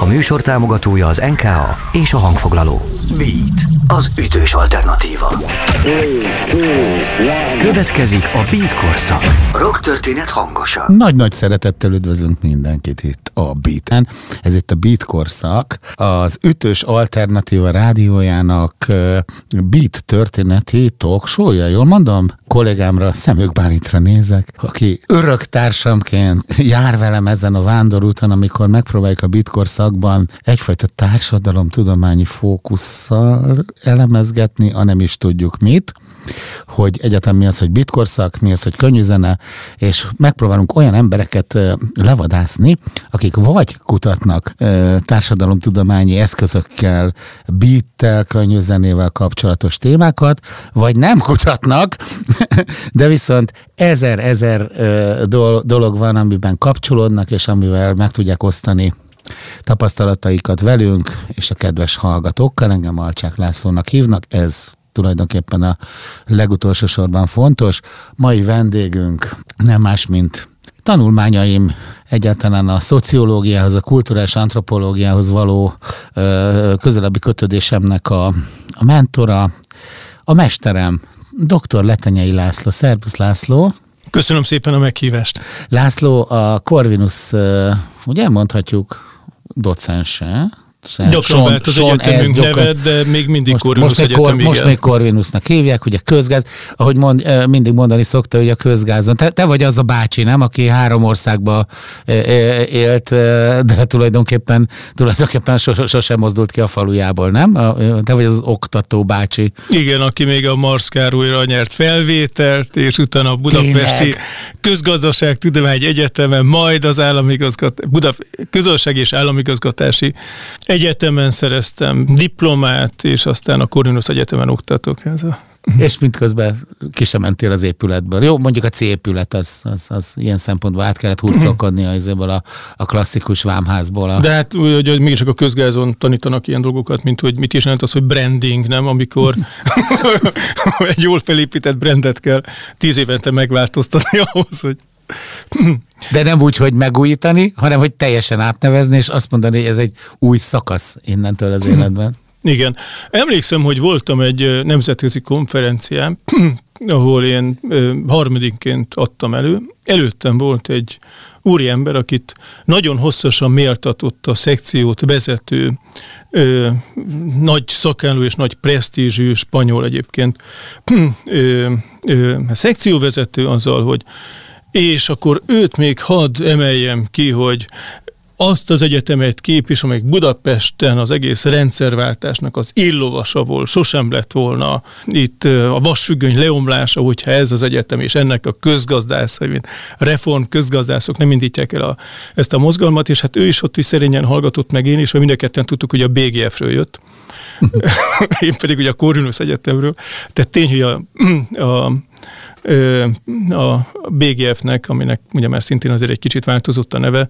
A műsor támogatója az NKA és a hangfoglaló. Beat, az ütős alternatíva. Következik a Beat korszak. Rock történet hangosan. Nagy-nagy szeretettel üdvözlünk mindenkit itt a Beat-en. Ez itt a Beat korszak, az ütős alternatíva rádiójának Beat történeti talk show jól mondom? Kollégámra, Szemők Bálintra nézek, aki örök társamként jár velem ezen a vándorúton, amikor megpróbáljuk a Beat korszakban egyfajta társadalomtudományi fókusszal elemezgetni, a nem is tudjuk mit hogy egyetem mi az, hogy bitkorszak, mi az, hogy könnyű zene, és megpróbálunk olyan embereket levadászni, akik vagy kutatnak társadalomtudományi eszközökkel, beattel, könnyű zenével kapcsolatos témákat, vagy nem kutatnak, de viszont ezer-ezer dolog van, amiben kapcsolódnak, és amivel meg tudják osztani tapasztalataikat velünk és a kedves hallgatókkal. Engem Alcsák Lászlónak hívnak, ez tulajdonképpen a legutolsó sorban fontos. Mai vendégünk nem más, mint tanulmányaim egyáltalán a szociológiához, a kulturális antropológiához való ö, közelebbi kötődésemnek a, a mentora, a mesterem, dr. Letenyei László. Szerbusz László! Köszönöm szépen a meghívást. László a Corvinus, ugye mondhatjuk, docense, Gyakran vált az egyetemünk nevet, de még mindig most, Corvinus most Egyetem, kor, Most még Corvinusnak hívják, ugye közgáz, ahogy mond, mindig mondani szokta, hogy a közgázon. Te, te vagy az a bácsi, nem, aki három országba élt, de tulajdonképpen, tulajdonképpen sosem mozdult ki a falujából, nem? Te vagy az oktató bácsi. Igen, aki még a Marsz Károlyra nyert felvételt, és utána a Budapesti Közgazdaságtudományi Egyetemen, majd az állami Budap, közösség és államigazgatási Egyetemen szereztem diplomát, és aztán a Corvinus Egyetemen oktatok. Ez a és mindközben ki sem mentél az épületből. Jó, mondjuk a C épület, az, az, az ilyen szempontból át kellett hurcolkodni a, a, a klasszikus vámházból. A... De hát, hogy, hogy mégis a közgázon tanítanak ilyen dolgokat, mint hogy mit is jelent az, hogy branding, nem? Amikor egy jól felépített brandet kell tíz évente megváltoztatni ahhoz, hogy de nem úgy, hogy megújítani, hanem hogy teljesen átnevezni, és azt mondani, hogy ez egy új szakasz innentől az életben. Igen. Emlékszem, hogy voltam egy nemzetközi konferencián, ahol én harmadikként adtam elő. Előttem volt egy úriember, akit nagyon hosszasan méltatott a szekciót vezető, ö, nagy szakálló és nagy presztízsű spanyol egyébként ö, ö, szekcióvezető azzal, hogy és akkor őt még hadd emeljem ki, hogy azt az egyetemet képvis, amely Budapesten az egész rendszerváltásnak az illovasa volt, sosem lett volna itt a vasfüggöny leomlása, hogyha ez az egyetem és ennek a közgazdászai, mint reform közgazdászok nem indítják el a, ezt a mozgalmat, és hát ő is ott is szerényen hallgatott meg én is, mert mind a ketten tudtuk, hogy a BGF-ről jött. én pedig ugye a Corvinus Egyetemről. Tehát tény, hogy a, a a BGF-nek, aminek ugye már szintén azért egy kicsit változott a neve,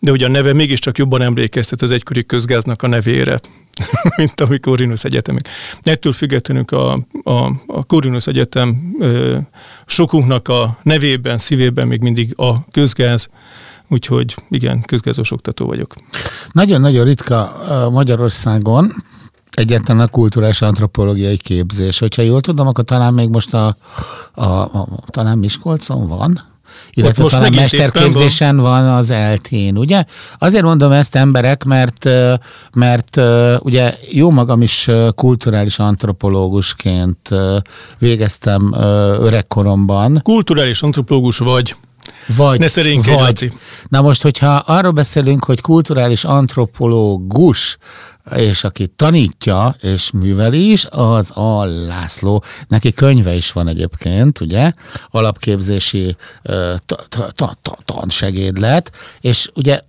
de ugye a neve mégiscsak jobban emlékeztet az egykori közgáznak a nevére, mint a Corvinus Egyetemek. Ettől függetlenül a, a, a Corvinus Egyetem sokunknak a nevében, szívében még mindig a közgáz, úgyhogy igen, közgázos oktató vagyok. Nagyon-nagyon ritka Magyarországon, egyetlen a kulturális antropológiai képzés. Hogyha jól tudom, akkor talán még most a, a, a talán Miskolcon van, illetve most talán mesterképzésen van. van az eltén, ugye? Azért mondom ezt emberek, mert, mert ugye jó magam is kulturális antropológusként végeztem öregkoromban. Kulturális antropológus vagy. Vagy, ne vagy. Laci. Na most, hogyha arról beszélünk, hogy kulturális antropológus, és aki tanítja és műveli is, az a László. Neki könyve is van egyébként, ugye? Alapképzési tansegédlet, és ugye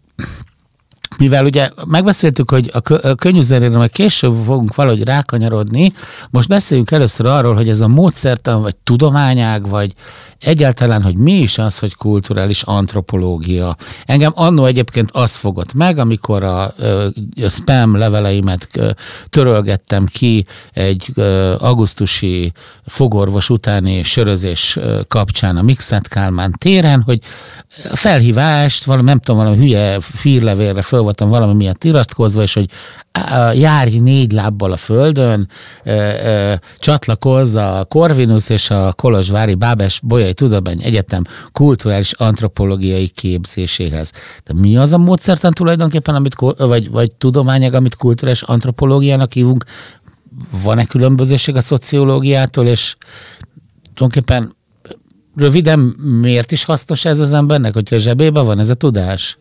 mivel ugye megbeszéltük, hogy a könyvzenére majd később fogunk valahogy rákanyarodni, most beszéljünk először arról, hogy ez a módszertan, vagy tudományág, vagy egyáltalán, hogy mi is az, hogy kulturális antropológia. Engem annó egyébként az fogott meg, amikor a, a spam leveleimet törölgettem ki egy augusztusi fogorvos utáni sörözés kapcsán a Mixet Kálmán téren, hogy felhívást, valami nem tudom, valami hülye fírlevélre föl voltam valami miatt iratkozva, és hogy járj négy lábbal a földön, csatlakozz a Corvinus és a Kolozsvári Bábes Bolyai Tudomány Egyetem kulturális antropológiai képzéséhez. De mi az a módszertan tulajdonképpen, amit, vagy, vagy tudományag, amit kulturális antropológiának hívunk? Van-e különbözőség a szociológiától, és tulajdonképpen röviden miért is hasznos ez az embernek, hogyha a zsebében van ez a tudás?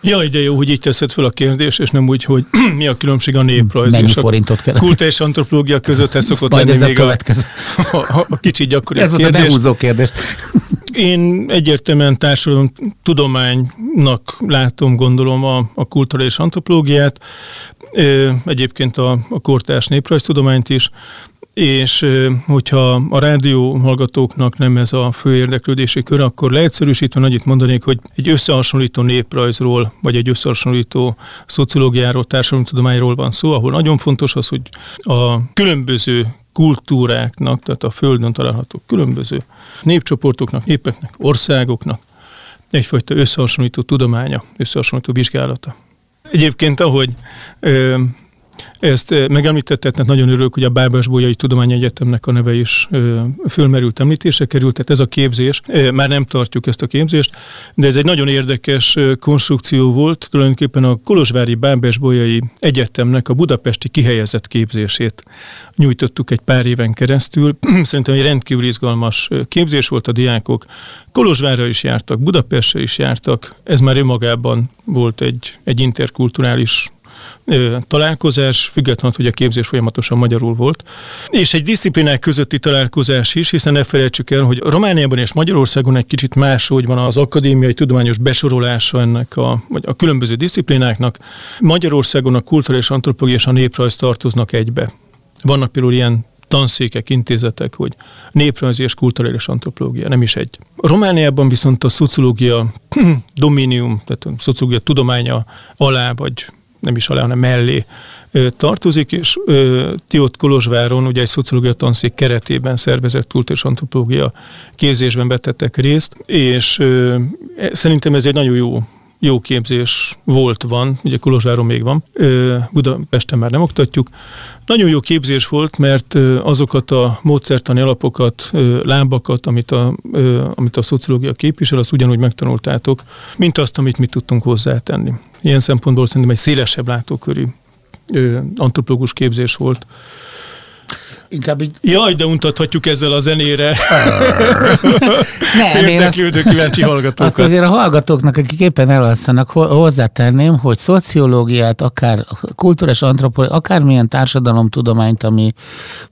Ja, de jó, hogy így teszed fel a kérdést, és nem úgy, hogy mi a különbség a néprajz Mennyi és forintot a kult és antropológia között, ez szokott Majd lenni ez még a következő. A, a, a kicsit gyakori Ez volt a behúzó kérdés. Én egyértelműen társadalom tudománynak látom, gondolom a, a kultúra és antropológiát, egyébként a, a kortárs néprajztudományt is, és hogyha a rádió hallgatóknak nem ez a fő érdeklődési kör, akkor leegyszerűsítve annyit mondanék, hogy egy összehasonlító néprajzról, vagy egy összehasonlító szociológiáról, társadalomtudományról van szó, ahol nagyon fontos az, hogy a különböző kultúráknak, tehát a Földön található különböző népcsoportoknak, népeknek, országoknak egyfajta összehasonlító tudománya, összehasonlító vizsgálata. Egyébként, ahogy ö, ezt megemlítetted, tehát nagyon örülök, hogy a Bábás Bolyai Tudományegyetemnek a neve is fölmerült említése került, tehát ez a képzés, már nem tartjuk ezt a képzést, de ez egy nagyon érdekes konstrukció volt, tulajdonképpen a Kolozsvári Bábás Bolyai Egyetemnek a budapesti kihelyezett képzését nyújtottuk egy pár éven keresztül. Szerintem egy rendkívül izgalmas képzés volt a diákok. Kolozsvárra is jártak, Budapestre is jártak, ez már önmagában volt egy, egy interkulturális találkozás, függetlenül, hogy a képzés folyamatosan magyarul volt, és egy disziplinák közötti találkozás is, hiszen ne felejtsük el, hogy Romániában és Magyarországon egy kicsit máshogy van az akadémiai tudományos besorolása ennek a, vagy a különböző disziplináknak. Magyarországon a kultúra és antropológia és a néprajz tartoznak egybe. Vannak például ilyen tanszékek, intézetek, hogy néprajzi és kulturális antropológia, nem is egy. Romániában viszont a szociológia dominium, tehát a szociológia tudománya alá, vagy nem is alá, hanem mellé tartozik, és ti ott Kolozsváron ugye egy szociológia tanszék keretében szervezett kult és antropológia képzésben vetettek részt, és e, szerintem ez egy nagyon jó jó képzés volt, van, ugye Kolozsváron még van, Budapesten már nem oktatjuk. Nagyon jó képzés volt, mert azokat a módszertani alapokat, lábakat, amit a, amit a szociológia képvisel, azt ugyanúgy megtanultátok, mint azt, amit mi tudtunk hozzátenni. Ilyen szempontból szerintem egy szélesebb látókörű antropológus képzés volt. Inkább így... Jaj, de untathatjuk ezzel a zenére. Nem, én azt, kíváncsi hallgatókat. Azt azért a hallgatóknak, akik éppen elalszanak, hozzátenném, hogy szociológiát, akár kultúrás antropológia, akármilyen társadalomtudományt, ami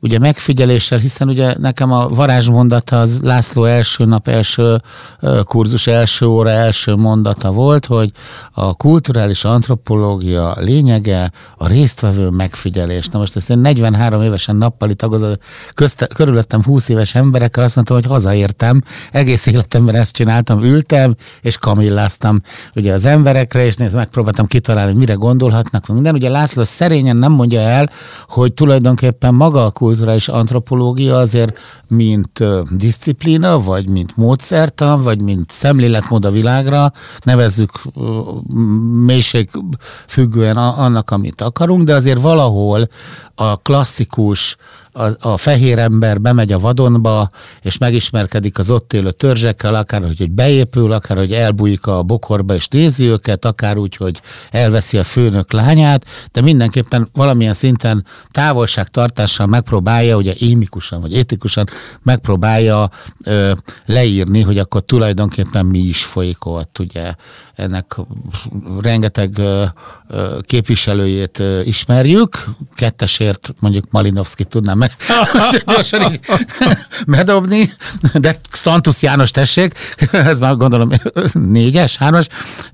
ugye megfigyeléssel, hiszen ugye nekem a varázsmondata az László első nap, első kurzus, első óra, első mondata volt, hogy a kulturális antropológia lényege a résztvevő megfigyelés. Na most ezt én 43 évesen nappali tagozó, közte, körülöttem 20 éves emberekkel, azt mondtam, hogy hazaértem, egész életemben ezt csináltam, ültem, és kamilláztam ugye az emberekre, és nézd, megpróbáltam kitalálni, hogy mire gondolhatnak, minden. Ugye László szerényen nem mondja el, hogy tulajdonképpen maga a kulturális antropológia azért, mint disziplína, vagy mint módszertan, vagy mint szemléletmód a világra, nevezzük mélység függően annak, amit akarunk, de azért valahol a klasszikus a, a fehér ember bemegy a vadonba, és megismerkedik az ott élő törzsekkel, akár hogy, hogy beépül, akár hogy elbújik a bokorba és nézi őket, akár úgy, hogy elveszi a főnök lányát, de mindenképpen valamilyen szinten távolságtartással megpróbálja, ugye émikusan vagy étikusan megpróbálja ö, leírni, hogy akkor tulajdonképpen mi is folyik ott, ugye. Ennek rengeteg ö, ö, képviselőjét ö, ismerjük, kettesért mondjuk Malinovski tudnám meg gyorsan így bedobni, de Santos János tessék, ez már gondolom négyes, hármas,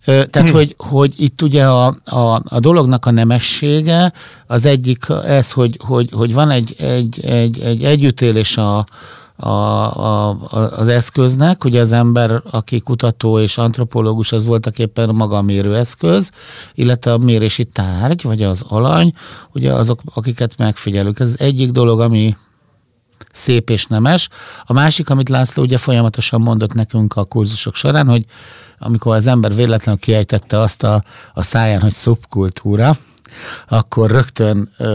tehát hmm. hogy, hogy itt ugye a, a, a dolognak a nemessége az egyik ez, hogy, hogy, hogy van egy, egy, egy, egy együttélés a, a, a, az eszköznek, ugye az ember, aki kutató és antropológus, az voltak éppen maga a mérőeszköz, illetve a mérési tárgy, vagy az alany, ugye azok, akiket megfigyelünk. Ez az egyik dolog, ami szép és nemes. A másik, amit László ugye folyamatosan mondott nekünk a kurzusok során, hogy amikor az ember véletlenül kiejtette azt a, a száján, hogy szubkultúra, akkor rögtön ö,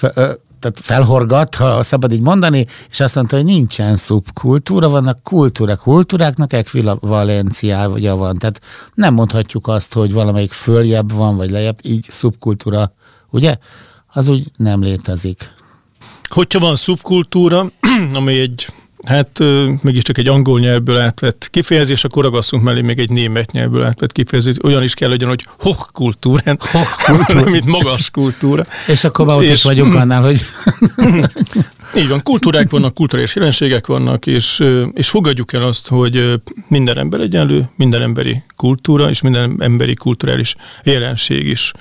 ö, ö, tehát felhorgat, ha szabad így mondani, és azt mondta, hogy nincsen szubkultúra, vannak kultúrák. Kultúráknak ekvivalenciája van. Tehát nem mondhatjuk azt, hogy valamelyik följebb van, vagy lejjebb, így szubkultúra, ugye? Az úgy nem létezik. Hogyha van szubkultúra, ami egy hát mégiscsak egy angol nyelvből átvett kifejezés, akkor ragasszunk mellé még egy német nyelvből átvett kifejezés. Olyan is kell legyen, hogy hochkultúrán, hochkultúra. mint magas kultúra. És akkor már ott és, is vagyunk annál, hogy... Így van, kultúrák vannak, kulturális jelenségek vannak, és, és fogadjuk el azt, hogy minden ember egyenlő, minden emberi kultúra, és minden emberi kulturális jelenség is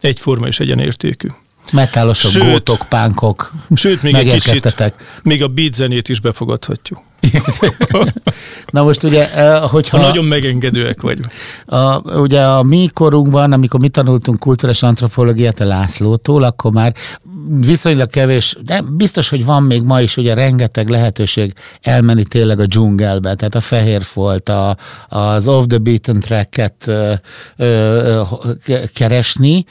egyforma és egyenértékű. Metálosok, sőt, gótok, pánkok, Sőt, még egy kicsit, még a beat zenét is befogadhatjuk. Na most ugye, eh, hogyha... Ha nagyon megengedőek vagyunk. A, ugye a mi korunkban, amikor mi tanultunk kultúrás antropológiát a Lászlótól, akkor már viszonylag kevés, de biztos, hogy van még ma is ugye rengeteg lehetőség elmenni tényleg a dzsungelbe, tehát a fehér folt, a, az off the beaten track-et ö, ö, keresni,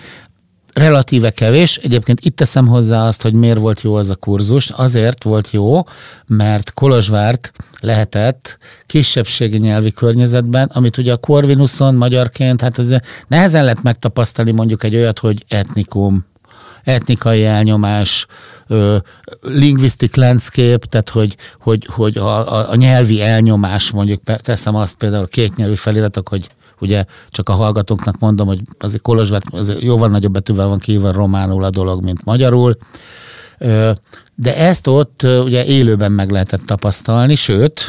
relatíve kevés. Egyébként itt teszem hozzá azt, hogy miért volt jó az a kurzus. Azért volt jó, mert Kolozsvárt lehetett kisebbségi nyelvi környezetben, amit ugye a Corvinuson magyarként, hát az nehezen lehet megtapasztalni mondjuk egy olyat, hogy etnikum, etnikai elnyomás, ö, linguistic landscape, tehát hogy, hogy, hogy a, a, a nyelvi elnyomás, mondjuk teszem azt például a kétnyelvű feliratok, hogy ugye csak a hallgatóknak mondom, hogy azért Kolozsvát azért jóval nagyobb betűvel van kívül románul a dolog, mint magyarul. De ezt ott ugye élőben meg lehetett tapasztalni, sőt,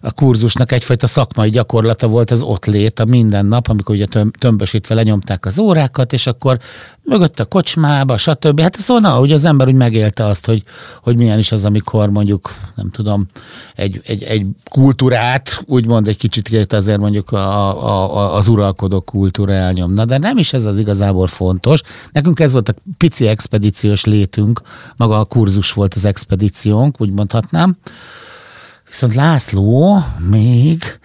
a kurzusnak egyfajta szakmai gyakorlata volt az ott lét a minden nap, amikor ugye tömbösítve lenyomták az órákat, és akkor mögött a kocsmába, stb. Hát szóval, hogy az ember úgy megélte azt, hogy, hogy milyen is az, amikor mondjuk, nem tudom, egy, egy, egy kultúrát, úgymond egy kicsit azért mondjuk a, a, az uralkodó kultúra elnyomna, de nem is ez az igazából fontos. Nekünk ez volt a pici expedíciós létünk, maga a kurzus volt az expedíciónk, úgy mondhatnám. Viszont László még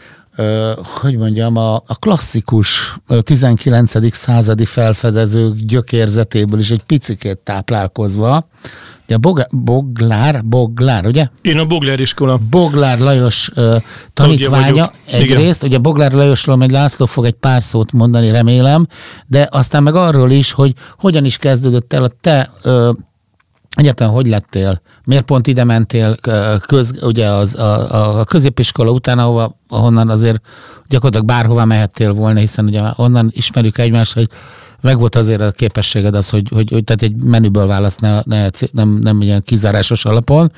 hogy mondjam, a, a klasszikus 19. századi felfedezők gyökérzetéből is egy picikét táplálkozva, ugye Bog, Boglár, Boglár, ugye? Én a Boglár iskola. Boglár Lajos uh, tanítványa egyrészt, ugye Boglár Lajosról majd László fog egy pár szót mondani, remélem, de aztán meg arról is, hogy hogyan is kezdődött el a te uh, Egyáltalán hogy lettél? Miért pont ide mentél köz, ugye az, a, a középiskola után, ahova, ahonnan azért gyakorlatilag bárhova mehettél volna, hiszen ugye onnan ismerjük egymást, hogy meg volt azért a képességed az, hogy, hogy, hogy tehát egy menüből válasz ne, ne, nem, nem ilyen kizárásos alapon,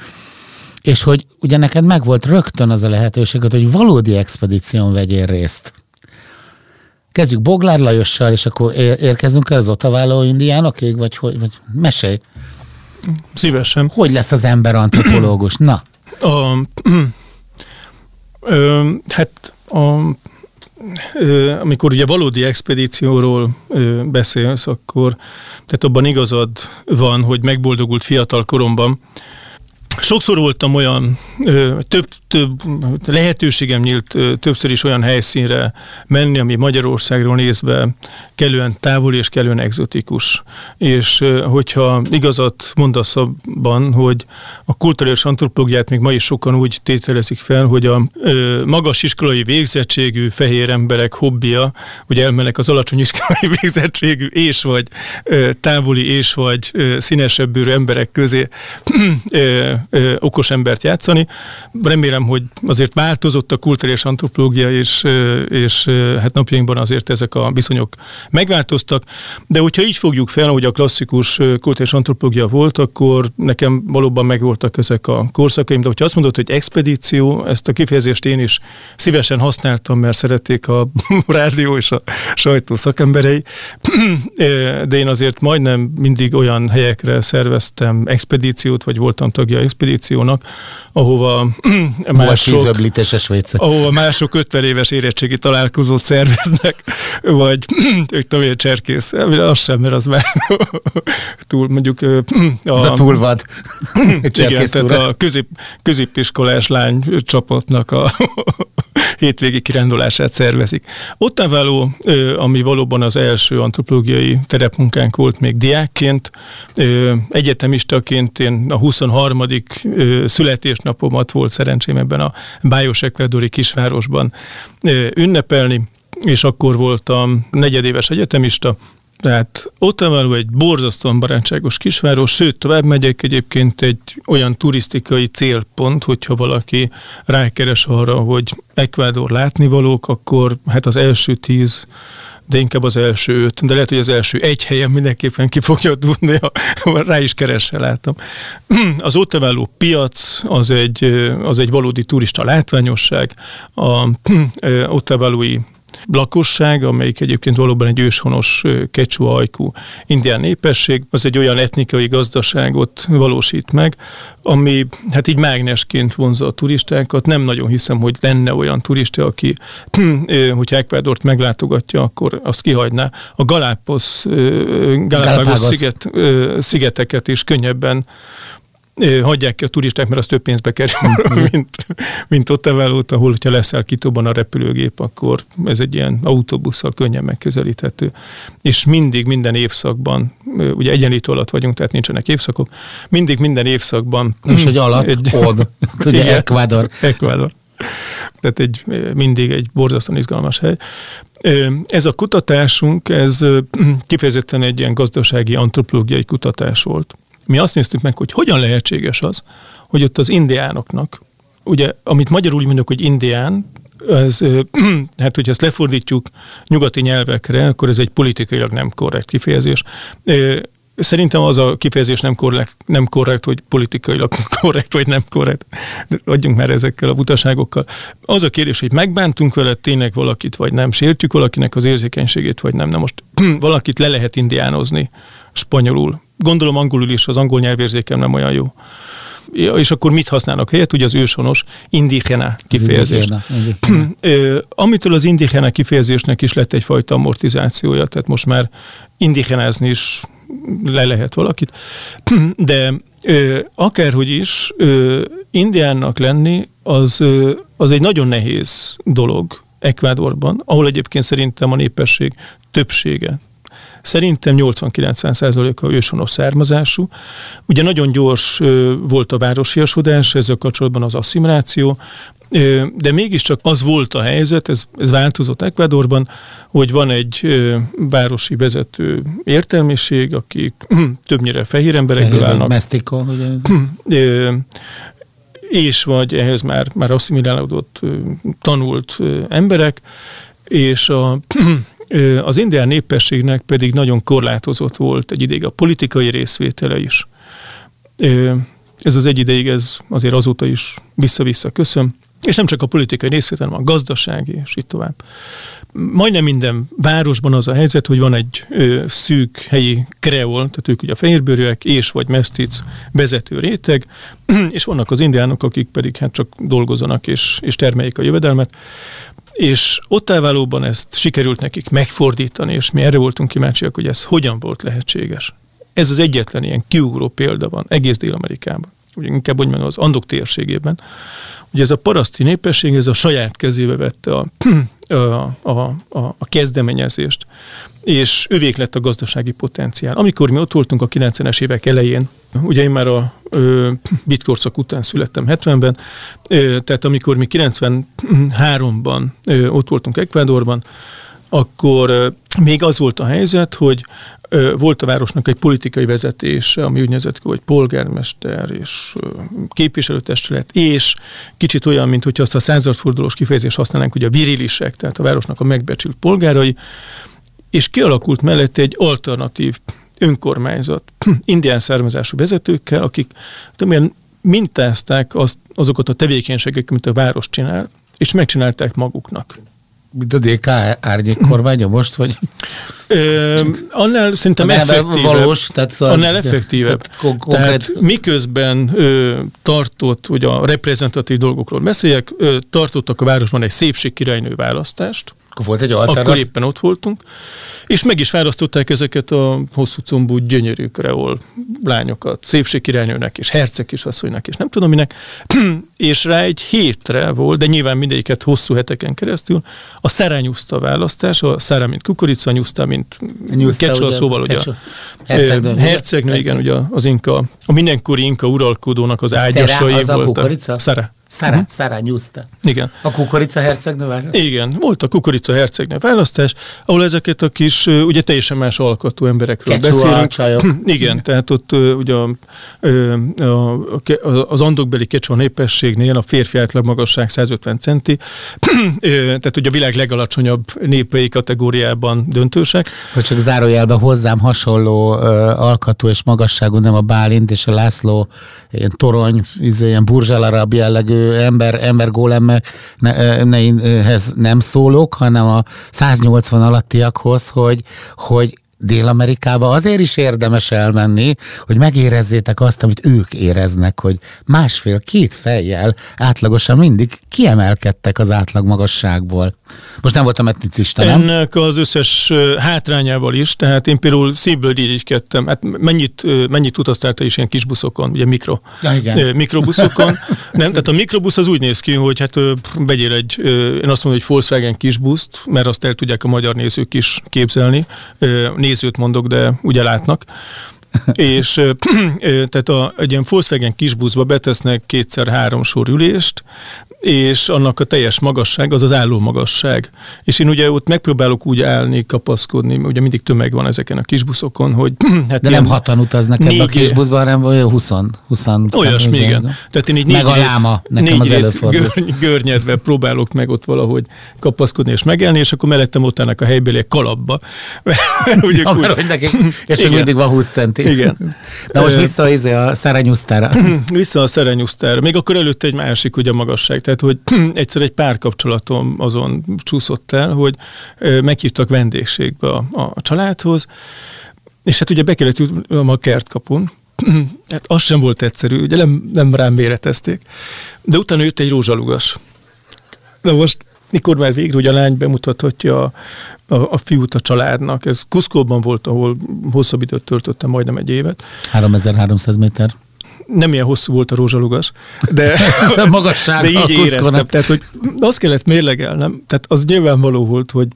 és hogy ugye neked meg volt rögtön az a lehetőséged, hogy valódi expedíción vegyél részt. Kezdjük Boglár Lajossal, és akkor érkezünk el az Otaváló indiánokig, vagy, hogy, vagy mesélj. Szívesen. Hogy lesz az ember antropológus? Na. A, ö, hát a, ö, amikor ugye valódi expedícióról ö, beszélsz, akkor tehát abban igazad van, hogy megboldogult fiatal koromban Sokszor voltam olyan, több, több lehetőségem nyílt többször is olyan helyszínre menni, ami Magyarországról nézve kellően távol és kellően egzotikus. És hogyha igazat mondasz abban, hogy a kulturális antropológiát még ma is sokan úgy tételezik fel, hogy a magas iskolai végzettségű fehér emberek hobbija, hogy elmennek az alacsony iskolai végzettségű és vagy távoli és vagy színesebb bőrű emberek közé ö, okos embert játszani. Remélem, hogy azért változott a kulturális antropológia, és, és hát napjainkban azért ezek a viszonyok megváltoztak, de hogyha így fogjuk fel, hogy a klasszikus kulturális antropológia volt, akkor nekem valóban megvoltak ezek a korszakaim, de hogyha azt mondod, hogy expedíció, ezt a kifejezést én is szívesen használtam, mert szerették a rádió és a sajtó szakemberei, de én azért majdnem mindig olyan helyekre szerveztem expedíciót, vagy voltam tagja expedíciónak, ahova mások, Volt ahol mások 50 éves érettségi találkozót szerveznek, vagy ők tudom, cserkész, az sem, mert az már túl, mondjuk a, Ez a túlvad. igen, tehát a közép, középiskolás lány csapatnak a hétvégi kirándulását szervezik. Ottaváló, ami valóban az első antropológiai terepmunkánk volt még diákként, egyetemistaként én a 23. születésnapomat volt szerencsém ebben a Bájos Ekvadori kisvárosban ünnepelni, és akkor voltam negyedéves egyetemista, tehát Ottawa egy borzasztóan barátságos kisváros, sőt, tovább megyek egyébként egy olyan turisztikai célpont, hogyha valaki rákeres arra, hogy Ekvádor látnivalók, akkor hát az első tíz de inkább az első öt, de lehet, hogy az első egy helyen mindenképpen ki fogja tudni, ha rá is keresel, látom. Az ott piac az egy, az egy valódi turista látványosság, a ottaválói lakosság, amelyik egyébként valóban egy őshonos kecsua ajkú indián népesség, az egy olyan etnikai gazdaságot valósít meg, ami hát így mágnesként vonza a turistákat. Nem nagyon hiszem, hogy lenne olyan turista, aki, hogyha Ekvádort meglátogatja, akkor azt kihagyná. A Galápos, Galápagos sziget, szigeteket is könnyebben hagyják ki a turisták, mert az több pénzbe kerül, mint, mint ott evelót, ahol, hogyha leszel kitóban a repülőgép, akkor ez egy ilyen autóbusszal könnyen megközelíthető. És mindig, minden évszakban, ugye egyenlítő alatt vagyunk, tehát nincsenek évszakok, mindig minden évszakban. És egy alatt, egy, od, ugye igen, Ecuador. Ecuador. Tehát egy, mindig egy borzasztóan izgalmas hely. Ez a kutatásunk, ez kifejezetten egy ilyen gazdasági, antropológiai kutatás volt mi azt néztük meg, hogy hogyan lehetséges az, hogy ott az indiánoknak, ugye, amit magyarul úgy mondjuk, hogy indián, ez, hát hogyha ezt lefordítjuk nyugati nyelvekre, akkor ez egy politikailag nem korrekt kifejezés. Szerintem az a kifejezés nem korrekt, nem korrekt, hogy politikailag korrekt, vagy nem korrekt. Adjunk már ezekkel a butaságokkal. Az a kérdés, hogy megbántunk vele tényleg valakit, vagy nem, sértjük valakinek az érzékenységét, vagy nem. Na most valakit le lehet indiánozni spanyolul, gondolom angolul is, az angol nyelvérzékem nem olyan jó. És akkor mit használnak helyett? Ugye az őshonos indigena kifejezés. Amitől az indigena kifejezésnek is lett egyfajta amortizációja, tehát most már indigenázni is le lehet valakit. De ö, akárhogy is, ö, indiánnak lenni, az, ö, az egy nagyon nehéz dolog Ekvádorban, ahol egyébként szerintem a népesség többsége, Szerintem 80-90%-a őshonos származású. Ugye nagyon gyors volt a városiasodás, ezzel kapcsolatban az asszimiláció, de mégiscsak az volt a helyzet, ez, ez változott Ekvádorban, hogy van egy városi vezető értelmiség, akik többnyire fehér emberekből fehér állnak. Mesztika, ugye? és vagy ehhez már, már asszimilálódott, tanult emberek, és a az indián népességnek pedig nagyon korlátozott volt egy ideig a politikai részvétele is. Ez az egy ideig, ez azért azóta is vissza-vissza köszön. És nem csak a politikai részvétel, hanem a gazdasági, és így tovább. Majdnem minden városban az a helyzet, hogy van egy ö, szűk helyi kreol, tehát ők ugye a fehérbőrűek és vagy mesztic vezető réteg, és vannak az indiánok, akik pedig hát csak dolgozanak és, és termeljék a jövedelmet és ott elválóban ezt sikerült nekik megfordítani, és mi erre voltunk kíváncsiak, hogy ez hogyan volt lehetséges. Ez az egyetlen ilyen kiugró példa van egész Dél-Amerikában, ugye inkább úgy mondom az Andok térségében, hogy ez a paraszti népesség, ez a saját kezébe vette a, a, a, a, kezdeményezést, és övék lett a gazdasági potenciál. Amikor mi ott voltunk a 90-es évek elején, ugye én már a bitkorszak után születtem 70-ben, ö, tehát amikor mi 93-ban ö, ott voltunk Ekvádorban, akkor még az volt a helyzet, hogy volt a városnak egy politikai vezetése, ami úgynevezett, hogy polgármester és képviselőtestület, és kicsit olyan, mint hogyha azt a századfordulós kifejezést használnánk, hogy a virilisek, tehát a városnak a megbecsült polgárai, és kialakult mellette egy alternatív önkormányzat, indián származású vezetőkkel, akik többen mintázták azt, azokat a tevékenységeket, amit a város csinál, és megcsinálták maguknak. Mint a DK árnyék kormánya most, vagy? Ö, annál szerintem effektívebb. Valós, tehát szóval annál effektívebb. Tehát, konkrét... tehát miközben ö, tartott, hogy a reprezentatív dolgokról beszéljek, ö, tartottak a városban egy szépségkirálynő választást. Akkor volt egy alternatív. Akkor éppen ott voltunk. És meg is választották ezeket a hosszú combú gyönyörű kreol lányokat, szépségkirálynőnek és herceg asszonynak, és nem tudom minek, és rá egy hétre volt, de nyilván mindegyiket hosszú heteken keresztül, a szerányuszta választás, a szára, mint kukorica, nyuszta, mint kecsó, szóval ugye a hercegnő, hercegnő igen, ugye az inka, a mindenkori inka uralkodónak az ágyasai voltak. A kukorica? Szára. Szára, uh-huh. Szára Nyuszta. Igen. A kukorica hercegnő választás? Igen, volt a kukorica hercegnő választás, ahol ezeket a kis, ugye teljesen más alkatú emberekről Kecsua beszélünk. Csajok. Igen, tehát ott ugye a, a, a, az andokbeli kecsua népességnél a férfi átlag magasság 150 centi, tehát ugye a világ legalacsonyabb népei kategóriában döntősek. Hogy csak zárójelben hozzám hasonló uh, alkatú és magasságú, nem a Bálint és a László ilyen torony, izé, ilyen burzsalarab jellegű ember, ember gólemhez nem szólok, hanem a 180 alattiakhoz, hogy, hogy Dél-Amerikába azért is érdemes elmenni, hogy megérezzétek azt, amit ők éreznek, hogy másfél-két fejjel átlagosan mindig kiemelkedtek az átlag magasságból. Most nem voltam etnicista, nem? Ennek az összes hátrányával is, tehát én például szívből irigykedtem. Hát mennyit, mennyit utaztál te is ilyen kis buszokon, ugye mikro, ja, igen. mikrobuszokon. nem, tehát a mikrobusz az úgy néz ki, hogy hát vegyél egy, én azt mondom, hogy Volkswagen kisbuszt, mert azt el tudják a magyar nézők is képzelni. Nézőt mondok, de ugye látnak. És tehát a, egy ilyen Volkswagen kisbuszba betesznek kétszer-három sor ülést, és annak a teljes magasság az az álló magasság. És én ugye ott megpróbálok úgy állni, kapaszkodni, ugye mindig tömeg van ezeken a kisbuszokon, hogy... Hát De nem hatan utaznak ebbe a kisbuszban, hanem olyan 20. 20 Olyasmi, igen. igen. Tehát én így meg a láma, nekem az előfordul. Gör, görnyedve próbálok meg ott valahogy kapaszkodni és megelni, és akkor mellettem ott a helybeli kalapba. ugye, ja, úgy, hogy nekik, és még mindig van 20 centi. Igen. Na most vissza izé a szerenyusztára. Vissza a szerenyusztára. Még akkor előtte egy másik ugye magasság. Tehát, hogy egyszer egy párkapcsolatom azon csúszott el, hogy meghívtak vendégségbe a, a családhoz, és hát ugye be kellett jutnom a kertkapun, hát az sem volt egyszerű, ugye nem, nem rám méretezték. De utána jött egy rózsalugas. Na most mikor már végre ugye a lány bemutathatja a, a, a fiút a családnak. Ez Kuszkóban volt, ahol hosszabb időt töltöttem, majdnem egy évet. 3300 méter nem ilyen hosszú volt a rózsalugas, de, magasság de így éreztem. Tehát, hogy azt kellett mérlegelnem, tehát az nyilvánvaló volt, hogy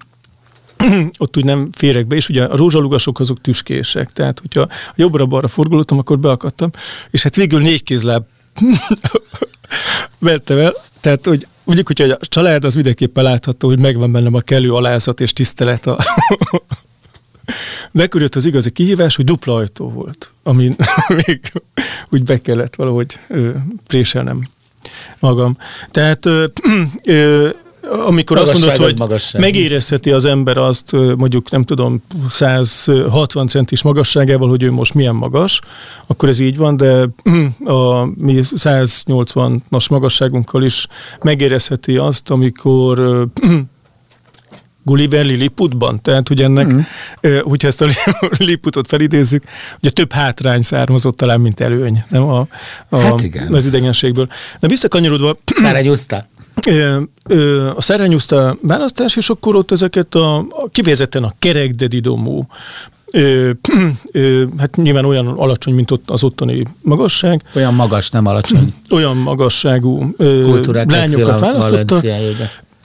ott úgy nem férek be, és ugye a rózsalugasok azok tüskések, tehát hogyha jobbra-balra forgolódtam, akkor beakadtam, és hát végül négy kézláb vettem el, tehát hogy mondjuk, hogy a család az mindenképpen látható, hogy megvan bennem a kellő alázat és tisztelet a Bekörült az igazi kihívás, hogy dupla ajtó volt, amin még úgy be kellett valahogy ö, préselnem magam. Tehát ö, ö, amikor magasság azt mondod, hogy magasság. megérezheti az ember azt, mondjuk nem tudom, 160 centis magasságával, hogy ő most milyen magas, akkor ez így van, de a mi 180-as magasságunkkal is megérezheti azt, amikor Gulliver Lilliputban, tehát hogy ennek, mm. hogyha ezt a Lilliputot felidézzük, ugye több hátrány származott talán, mint előny, nem a, a, hát igen. az idegenségből. De visszakanyarodva... Száragyuszta a szerenyuszta választás, és akkor ott ezeket a, a kifejezetten a kerekdedidomú, Ö, ö, hát nyilván olyan alacsony, mint ott az ottani magasság. Olyan magas, nem alacsony. Olyan magasságú ö, lányokat választotta.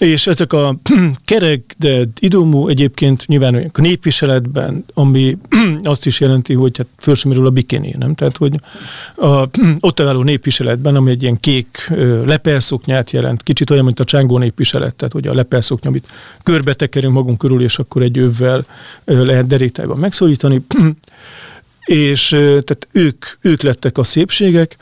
És ezek a kerek, de idomú egyébként nyilván a népviseletben, ami azt is jelenti, hogy hát felsőmerül a bikini, nem? Tehát, hogy a, ott álló népviseletben, ami egy ilyen kék lepelszoknyát jelent, kicsit olyan, mint a csángó népviselet, tehát hogy a lepelszoknya, amit körbe tekerünk magunk körül, és akkor egy övvel lehet derétájban megszólítani. és tehát ők, ők lettek a szépségek,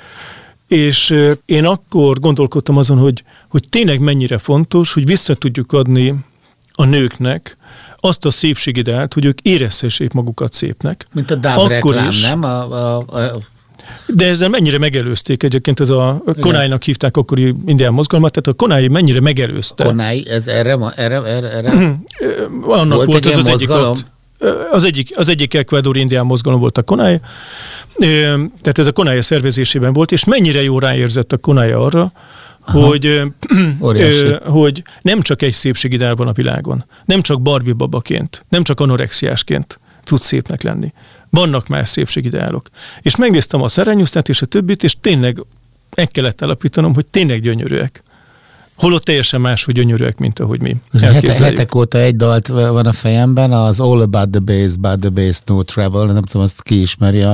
és én akkor gondolkodtam azon, hogy, hogy tényleg mennyire fontos, hogy vissza tudjuk adni a nőknek azt a szépségideát, hogy ők érezhessék magukat szépnek. Mint a akkor reklám, is, nem? A, a, a De ezzel mennyire megelőzték egyébként, ez a Konáinak hívták akkori indián mozgalmat, tehát a Konái mennyire megelőzte. Konái, ez erre, erre, erre, erre Annak volt, volt az az egyik az egyik, az egyik Ecuador indián mozgalom volt a Konai, tehát ez a Konai szervezésében volt, és mennyire jó ráérzett a Konai arra, hogy, hogy nem csak egy szépségidál van a világon, nem csak Barbie babaként, nem csak anorexiásként tud szépnek lenni. Vannak más szépségideálok. És megnéztem a szerenyusztát és a többit, és tényleg meg kellett állapítanom, hogy tényleg gyönyörűek. Holott teljesen más, hogy gyönyörűek, mint ahogy mi hete, hetek óta egy dalt van a fejemben, az All About the Bass, But the Bass, No Trouble, nem tudom, azt ki ismeri,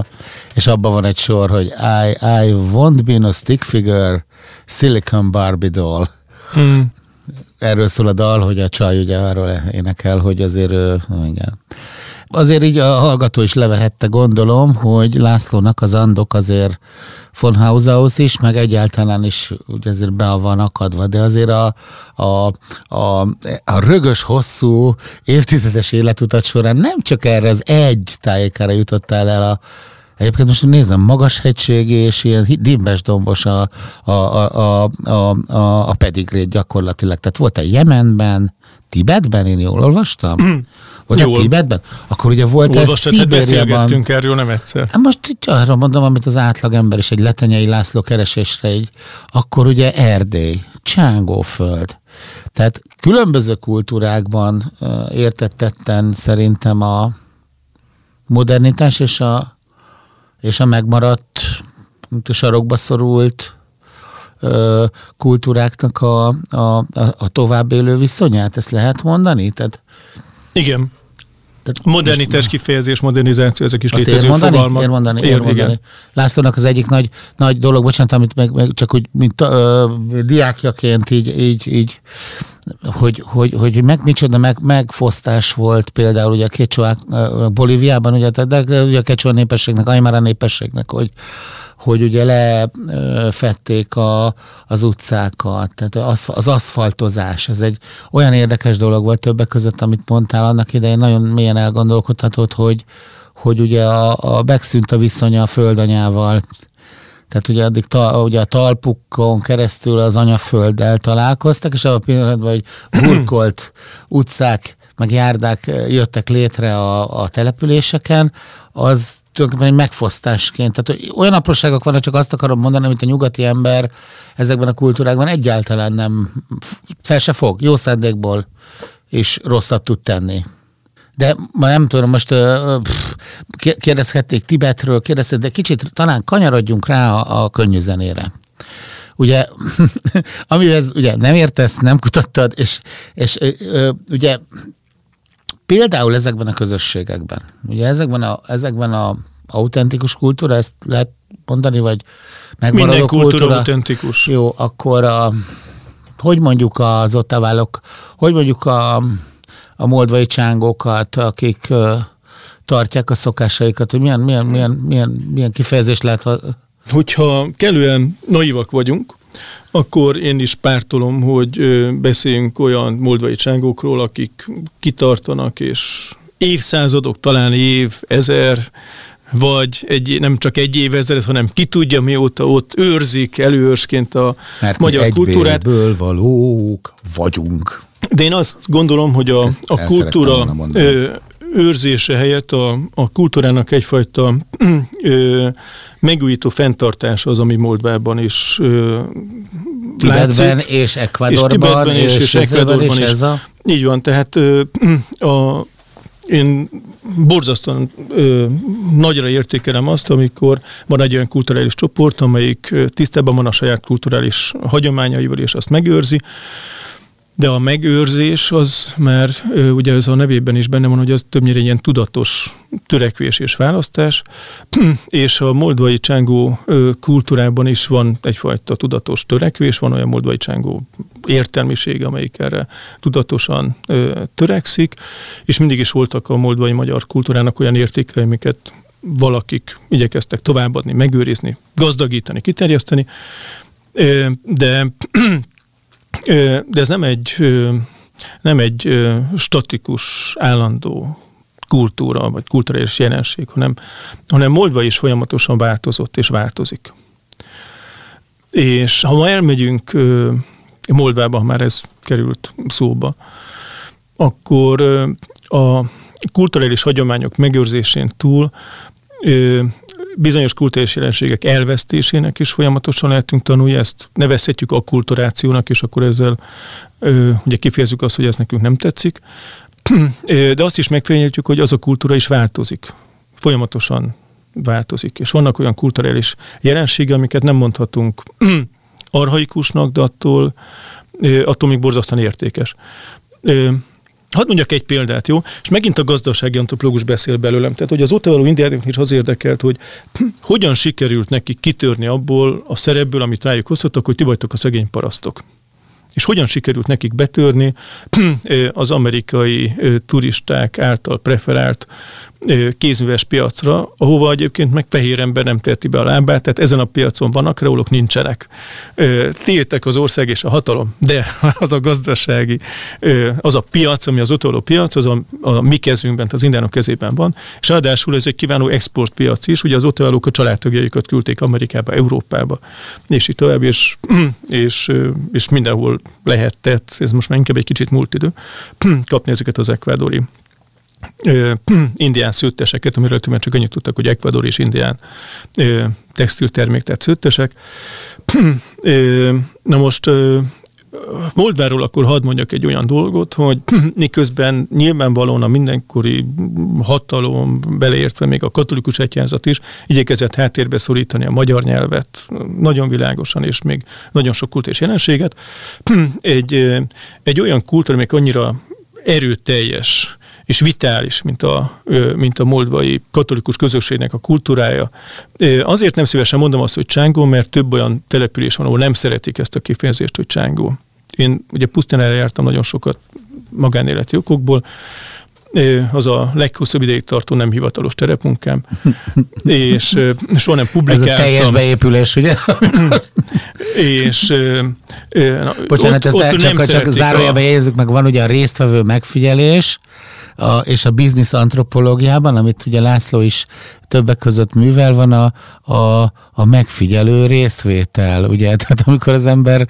és abban van egy sor, hogy I, I won't be no stick figure, Silicon Barbie doll. Hmm. Erről szól a dal, hogy a csaj ugye arról énekel, hogy azért, igen. Azért így a hallgató is levehette, gondolom, hogy Lászlónak az andok azért von Haushaus is, meg egyáltalán is ugye azért be van akadva, de azért a, a, a, a rögös, hosszú, évtizedes életutat során nem csak erre az egy tájékára jutottál el a Egyébként most nézem, magas hegységi és ilyen dimbes dombos a, a, a, a, a, a, pedigrét gyakorlatilag. Tehát volt a Jemenben, Tibetben, én jól olvastam? Vagy Jól. a Tibetben? Akkor ugye volt ez Szibériában. erről nem egyszer. Hát most itt arra mondom, amit az átlagember is egy letenyei László keresésre így, akkor ugye Erdély, Csángóföld. Tehát különböző kultúrákban értettetten szerintem a modernitás és a, és a megmaradt, a sarokba szorult kultúráknak a, a, a továbbélő viszonyát, ezt lehet mondani? Tehát igen. Tehát Modernitás kifejezés, modernizáció, ezek is Azt létező ér mondani? fogalmak. Ér mondani, ér, ér mondani. Igen. Lászlónak az egyik nagy, nagy dolog, bocsánat, amit meg, meg csak úgy, mint ö, diákjaként így, így, így hogy, hogy, hogy meg micsoda meg, megfosztás volt például ugye a Kecsoák, Bolíviában, ugye, de, de ugye a Kecsoa népességnek, Aymara népességnek, hogy, hogy ugye lefették a, az utcákat, tehát az, aszfaltozás, ez egy olyan érdekes dolog volt többek között, amit mondtál annak idején, nagyon mélyen elgondolkodhatod, hogy, hogy ugye a, a megszűnt a viszonya a földanyával, tehát ugye addig ta, ugye a talpukon keresztül az anyafölddel találkoztak, és abban a pillanatban, hogy burkolt utcák, meg járdák jöttek létre a, a településeken, az tulajdonképpen egy megfosztásként. Tehát olyan apróságok vannak, csak azt akarom mondani, amit a nyugati ember ezekben a kultúrákban egyáltalán nem fel se fog, jó szándékból és rosszat tud tenni. De ma nem tudom, most pff, kérdezhették Tibetről, kérdezték, de kicsit talán kanyarodjunk rá a, a könnyű zenére. Ugye, amihez ugye nem értesz, nem kutattad, és, és ö, ugye például ezekben a közösségekben, ugye ezekben a, ezekben a autentikus kultúra, ezt lehet mondani, vagy megmaradó Minden kultúra, kultúra autentikus. Jó, akkor a, hogy mondjuk az ottaválok, hogy mondjuk a, a moldvai csángókat, akik uh, tartják a szokásaikat, hogy milyen, milyen, milyen, milyen, milyen kifejezés lehet? Hogyha kellően naivak vagyunk, akkor én is pártolom, hogy beszéljünk olyan moldvai csángókról, akik kitartanak, és évszázadok, talán év, ezer, vagy egy, nem csak egy évezred, hanem ki tudja mióta ott őrzik előőrsként a Mert magyar kultúrát. Mert valók vagyunk. De én azt gondolom, hogy a, a kultúra őrzése helyett a, a kultúrának egyfajta ö, megújító fenntartása az, ami Moldvában is ö, Tibetben látszik, és Ecuadorban és, és, és, és Ecuadorban is. Ez a... Így van, tehát ö, a, én borzasztóan ö, nagyra értékelem azt, amikor van egy olyan kulturális csoport, amelyik tisztában van a saját kulturális hagyományaival, és azt megőrzi, de a megőrzés az, mert ugye ez a nevében is benne van, hogy az többnyire ilyen tudatos törekvés és választás, és a moldvai csángó kultúrában is van egyfajta tudatos törekvés, van olyan moldvai csángó értelmiség, amelyik erre tudatosan törekszik, és mindig is voltak a moldvai magyar kultúrának olyan értékei, amiket valakik igyekeztek továbbadni, megőrizni, gazdagítani, kiterjeszteni, de de ez nem egy, nem egy statikus, állandó kultúra, vagy kulturális jelenség, hanem, hanem Moldva is folyamatosan változott és változik. És ha ma elmegyünk Moldvába, ha már ez került szóba, akkor a kulturális hagyományok megőrzésén túl bizonyos kulturális jelenségek elvesztésének is folyamatosan lehetünk tanulni, ezt nevezhetjük kulturációnak, és akkor ezzel ugye kifejezzük azt, hogy ez nekünk nem tetszik. De azt is megfényeljük, hogy az a kultúra is változik. Folyamatosan változik. És vannak olyan kulturális jelensége, amiket nem mondhatunk arhaikusnak, de attól, attól még borzasztóan értékes. Hadd mondjak egy példát, jó? És megint a gazdasági antropológus beszél belőlem. Tehát, hogy az ott való indiának is az érdekelt, hogy hogyan sikerült nekik kitörni abból a szerepből, amit rájuk hoztatok, hogy ti vagytok a szegény parasztok és hogyan sikerült nekik betörni az amerikai turisták által preferált kézműves piacra, ahova egyébként meg fehér ember nem teheti be a lábát, tehát ezen a piacon vannak, reólok nincsenek. Tiltek az ország és a hatalom, de az a gazdasági, az a piac, ami az utoló piac, az a, a mi kezünkben, az indánok kezében van, és ráadásul ez egy kiváló exportpiac is, ugye az ott a családtagjaikat küldték Amerikába, Európába, és itt tovább, és, és, és mindenhol lehetett, ez most már inkább egy kicsit múlt idő, kapni ezeket az ekvádori indián szőtteseket, amiről többen csak annyit tudtak, hogy Ecuador és indián textiltermék, tehát szőttesek. Na most Moldváról akkor hadd mondjak egy olyan dolgot, hogy miközben nyilvánvalóan a mindenkori hatalom, beleértve még a katolikus egyházat is, igyekezett háttérbe szorítani a magyar nyelvet, nagyon világosan, és még nagyon sok kult és jelenséget. Egy, egy olyan kultúra, amely annyira erőteljes, és vitális, mint a, mint a moldvai katolikus közösségnek a kultúrája. Azért nem szívesen mondom azt, hogy csángó, mert több olyan település van, ahol nem szeretik ezt a kifejezést, hogy csángó. Én ugye pusztínára jártam nagyon sokat magánéleti okokból, az a leghosszabb ideig tartó nem hivatalos terepmunkám, és soha nem publikáltam. Ez a teljes beépülés, ugye? és na, Bocsánat, ott, ezt ott csak, csak zárójelben a... jegyezzük meg, van ugye a résztvevő megfigyelés, a, és a biznisz antropológiában, amit ugye László is többek között művel, van a, a, a megfigyelő részvétel, ugye, tehát amikor az ember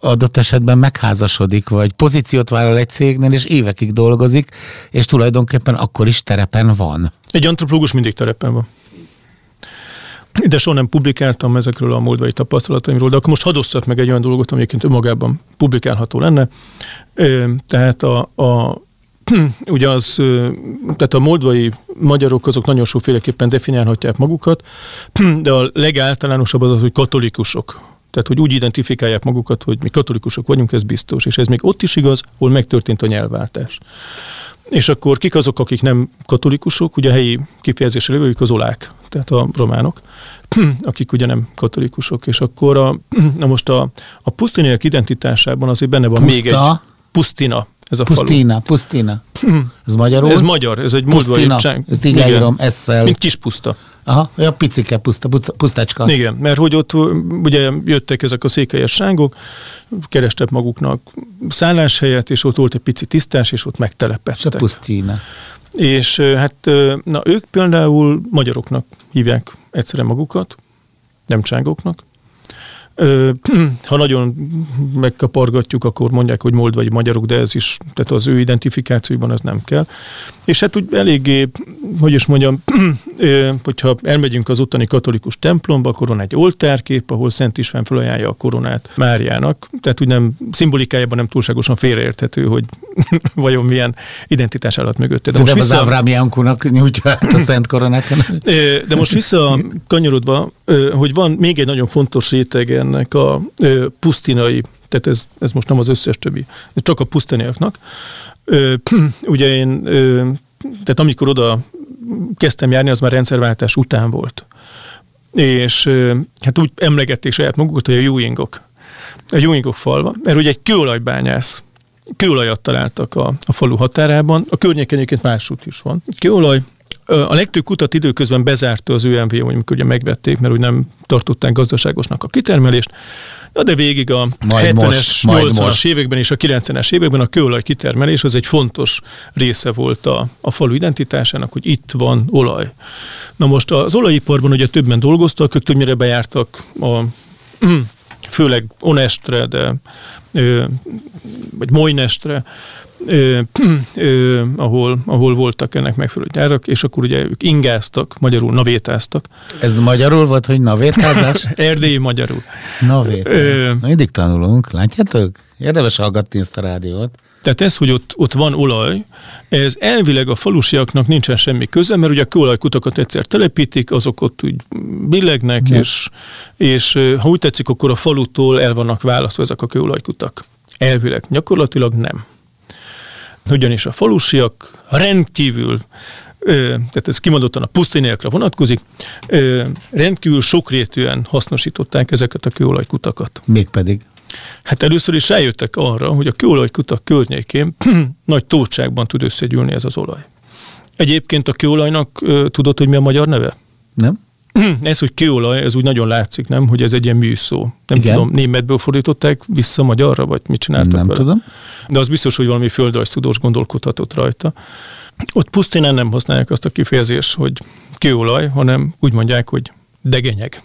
adott esetben megházasodik, vagy pozíciót vállal egy cégnél, és évekig dolgozik, és tulajdonképpen akkor is terepen van. Egy antropológus mindig terepen van. De soha nem publikáltam ezekről a moldvai tapasztalataimról, de akkor most hadd meg egy olyan dolgot, ami egyébként önmagában publikálható lenne. Tehát a, a ugye az, tehát a moldvai magyarok azok nagyon sokféleképpen definiálhatják magukat, de a legáltalánosabb az az, hogy katolikusok. Tehát, hogy úgy identifikálják magukat, hogy mi katolikusok vagyunk, ez biztos. És ez még ott is igaz, hol megtörtént a nyelvváltás. És akkor kik azok, akik nem katolikusok, ugye a helyi kifejezésre lévők az olák, tehát a románok, akik ugye nem katolikusok, és akkor a, na most a, a pusztiniak identitásában azért benne van Puszta. még egy pusztina, ez a Pustina, falu. Pustina. Ez magyarul? Ez magyar, ez egy moldvai Ezt így leírom, esszel. Mint kis puszta. Aha, olyan picike puszta, pusztácska. Igen, mert hogy ott ugye jöttek ezek a székelyes sángok, kerestek maguknak szálláshelyet, és ott volt egy pici tisztás, és ott megtelepettek. És pusztina. És hát, na ők például magyaroknak hívják egyszerűen magukat, nem csángoknak, ha nagyon megkapargatjuk, akkor mondják, hogy mold vagy magyarok, de ez is, tehát az ő identifikációban az nem kell. És hát úgy eléggé, hogy is mondjam, hogyha elmegyünk az ottani katolikus templomba, akkor van egy oltárkép, ahol Szent István felajánlja a koronát Máriának, tehát úgy nem, szimbolikájában nem túlságosan félreérthető, hogy vajon milyen identitás alatt mögötte. De, de most vissza... az Ávrám Jankunak nyújtja át a Szent Koronát. De most vissza kanyarodva, hogy van még egy nagyon fontos réteg ennek a pusztinai, tehát ez, ez most nem az összes többi, ez csak a pusztiniaknak. Ugye én, tehát amikor oda kezdtem járni, az már rendszerváltás után volt. És hát úgy emlegették saját magukat, hogy a Júingok. A Júingok falva, mert ugye egy kőolajbányász kőolajat találtak a, a falu határában, a környéken egyébként másút is van. Kőolaj, a legtöbb kutat időközben bezárta az ÖMV, amikor ugye megvették, mert úgy nem tartották gazdaságosnak a kitermelést, Na de végig a Majd 70-es, most, majd 80-as most. években és a 90-es években a kőolaj kitermelés az egy fontos része volt a, a falu identitásának, hogy itt van olaj. Na most az olajiparban ugye többen dolgoztak, ők többnyire bejártak a főleg Onestre, de vagy Mojnestre, ö, ö, ahol, ahol voltak ennek megfelelő gyárak, és akkor ugye ők ingáztak, magyarul navétáztak. Ez magyarul volt, hogy navétázás? Erdélyi magyarul. Navétázás. Ö, Mindig tanulunk, látjátok? Érdemes hallgatni ezt a rádiót. Tehát ez, hogy ott, ott van olaj, ez elvileg a falusiaknak nincsen semmi köze, mert ugye a kőolajkutakat egyszer telepítik, azok ott úgy billegnek, és, és ha úgy tetszik, akkor a falutól el vannak választva ezek a kőolajkutak. Elvileg, gyakorlatilag nem. Ugyanis a falusiak rendkívül tehát ez kimondottan a pusztiniakra vonatkozik, rendkívül sokrétűen hasznosították ezeket a kőolajkutakat. Mégpedig. Hát először is rájöttek arra, hogy a kőolajkutak környékén nagy tótságban tud összegyűlni ez az olaj. Egyébként a kőolajnak tudod, hogy mi a magyar neve? Nem? Ez, hogy kőolaj, ez úgy nagyon látszik, nem? Hogy ez egy ilyen műszó. Nem Igen. tudom, németből fordították vissza magyarra, vagy mit csináltak Nem vele? tudom. De az biztos, hogy valami földrajztudós gondolkodhatott rajta. Ott pusztán nem használják azt a kifejezést, hogy kőolaj, hanem úgy mondják, hogy degenyeg.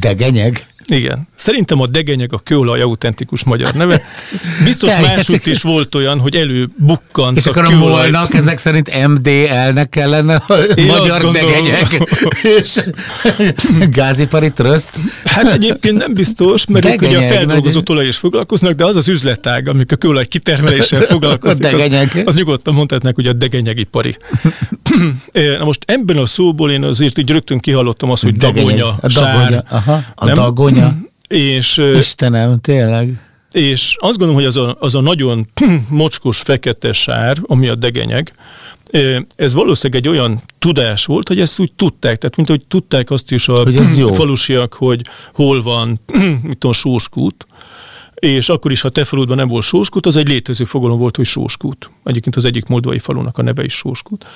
Degenyeg. Igen. Szerintem a degenyeg a kőolaj autentikus magyar neve. Biztos másutt is volt olyan, hogy előbukkant És a akkor a molnak ezek szerint MDL-nek kellene a Én magyar degenyeg. És gázipari tröszt. Hát egyébként nem biztos, mert ők ugye a Degenyeg, feldolgozott olaj is foglalkoznak, de az az üzletág, amik a kőolaj kitermeléssel foglalkozik, A degenyeg. az, az nyugodtan mondhatnák, hogy a degenyegipari. Na most ebben a szóból én azért így rögtön kihallottam azt, hogy Degenyeg. dagonya, A dagonya. Aha, a Nem? Dagonya. És, Istenem, tényleg. és azt gondolom, hogy az a, az a nagyon mocskos fekete sár, ami a degenyeg, ez valószínűleg egy olyan tudás volt, hogy ezt úgy tudták, tehát mint hogy tudták azt is a Hogy ez jó. falusiak, hogy hol van, mit tudom, sóskút, és akkor is, ha te faludban nem volt sóskút, az egy létező fogalom volt, hogy sóskút. Egyébként az egyik moldvai falunak a neve is sóskút.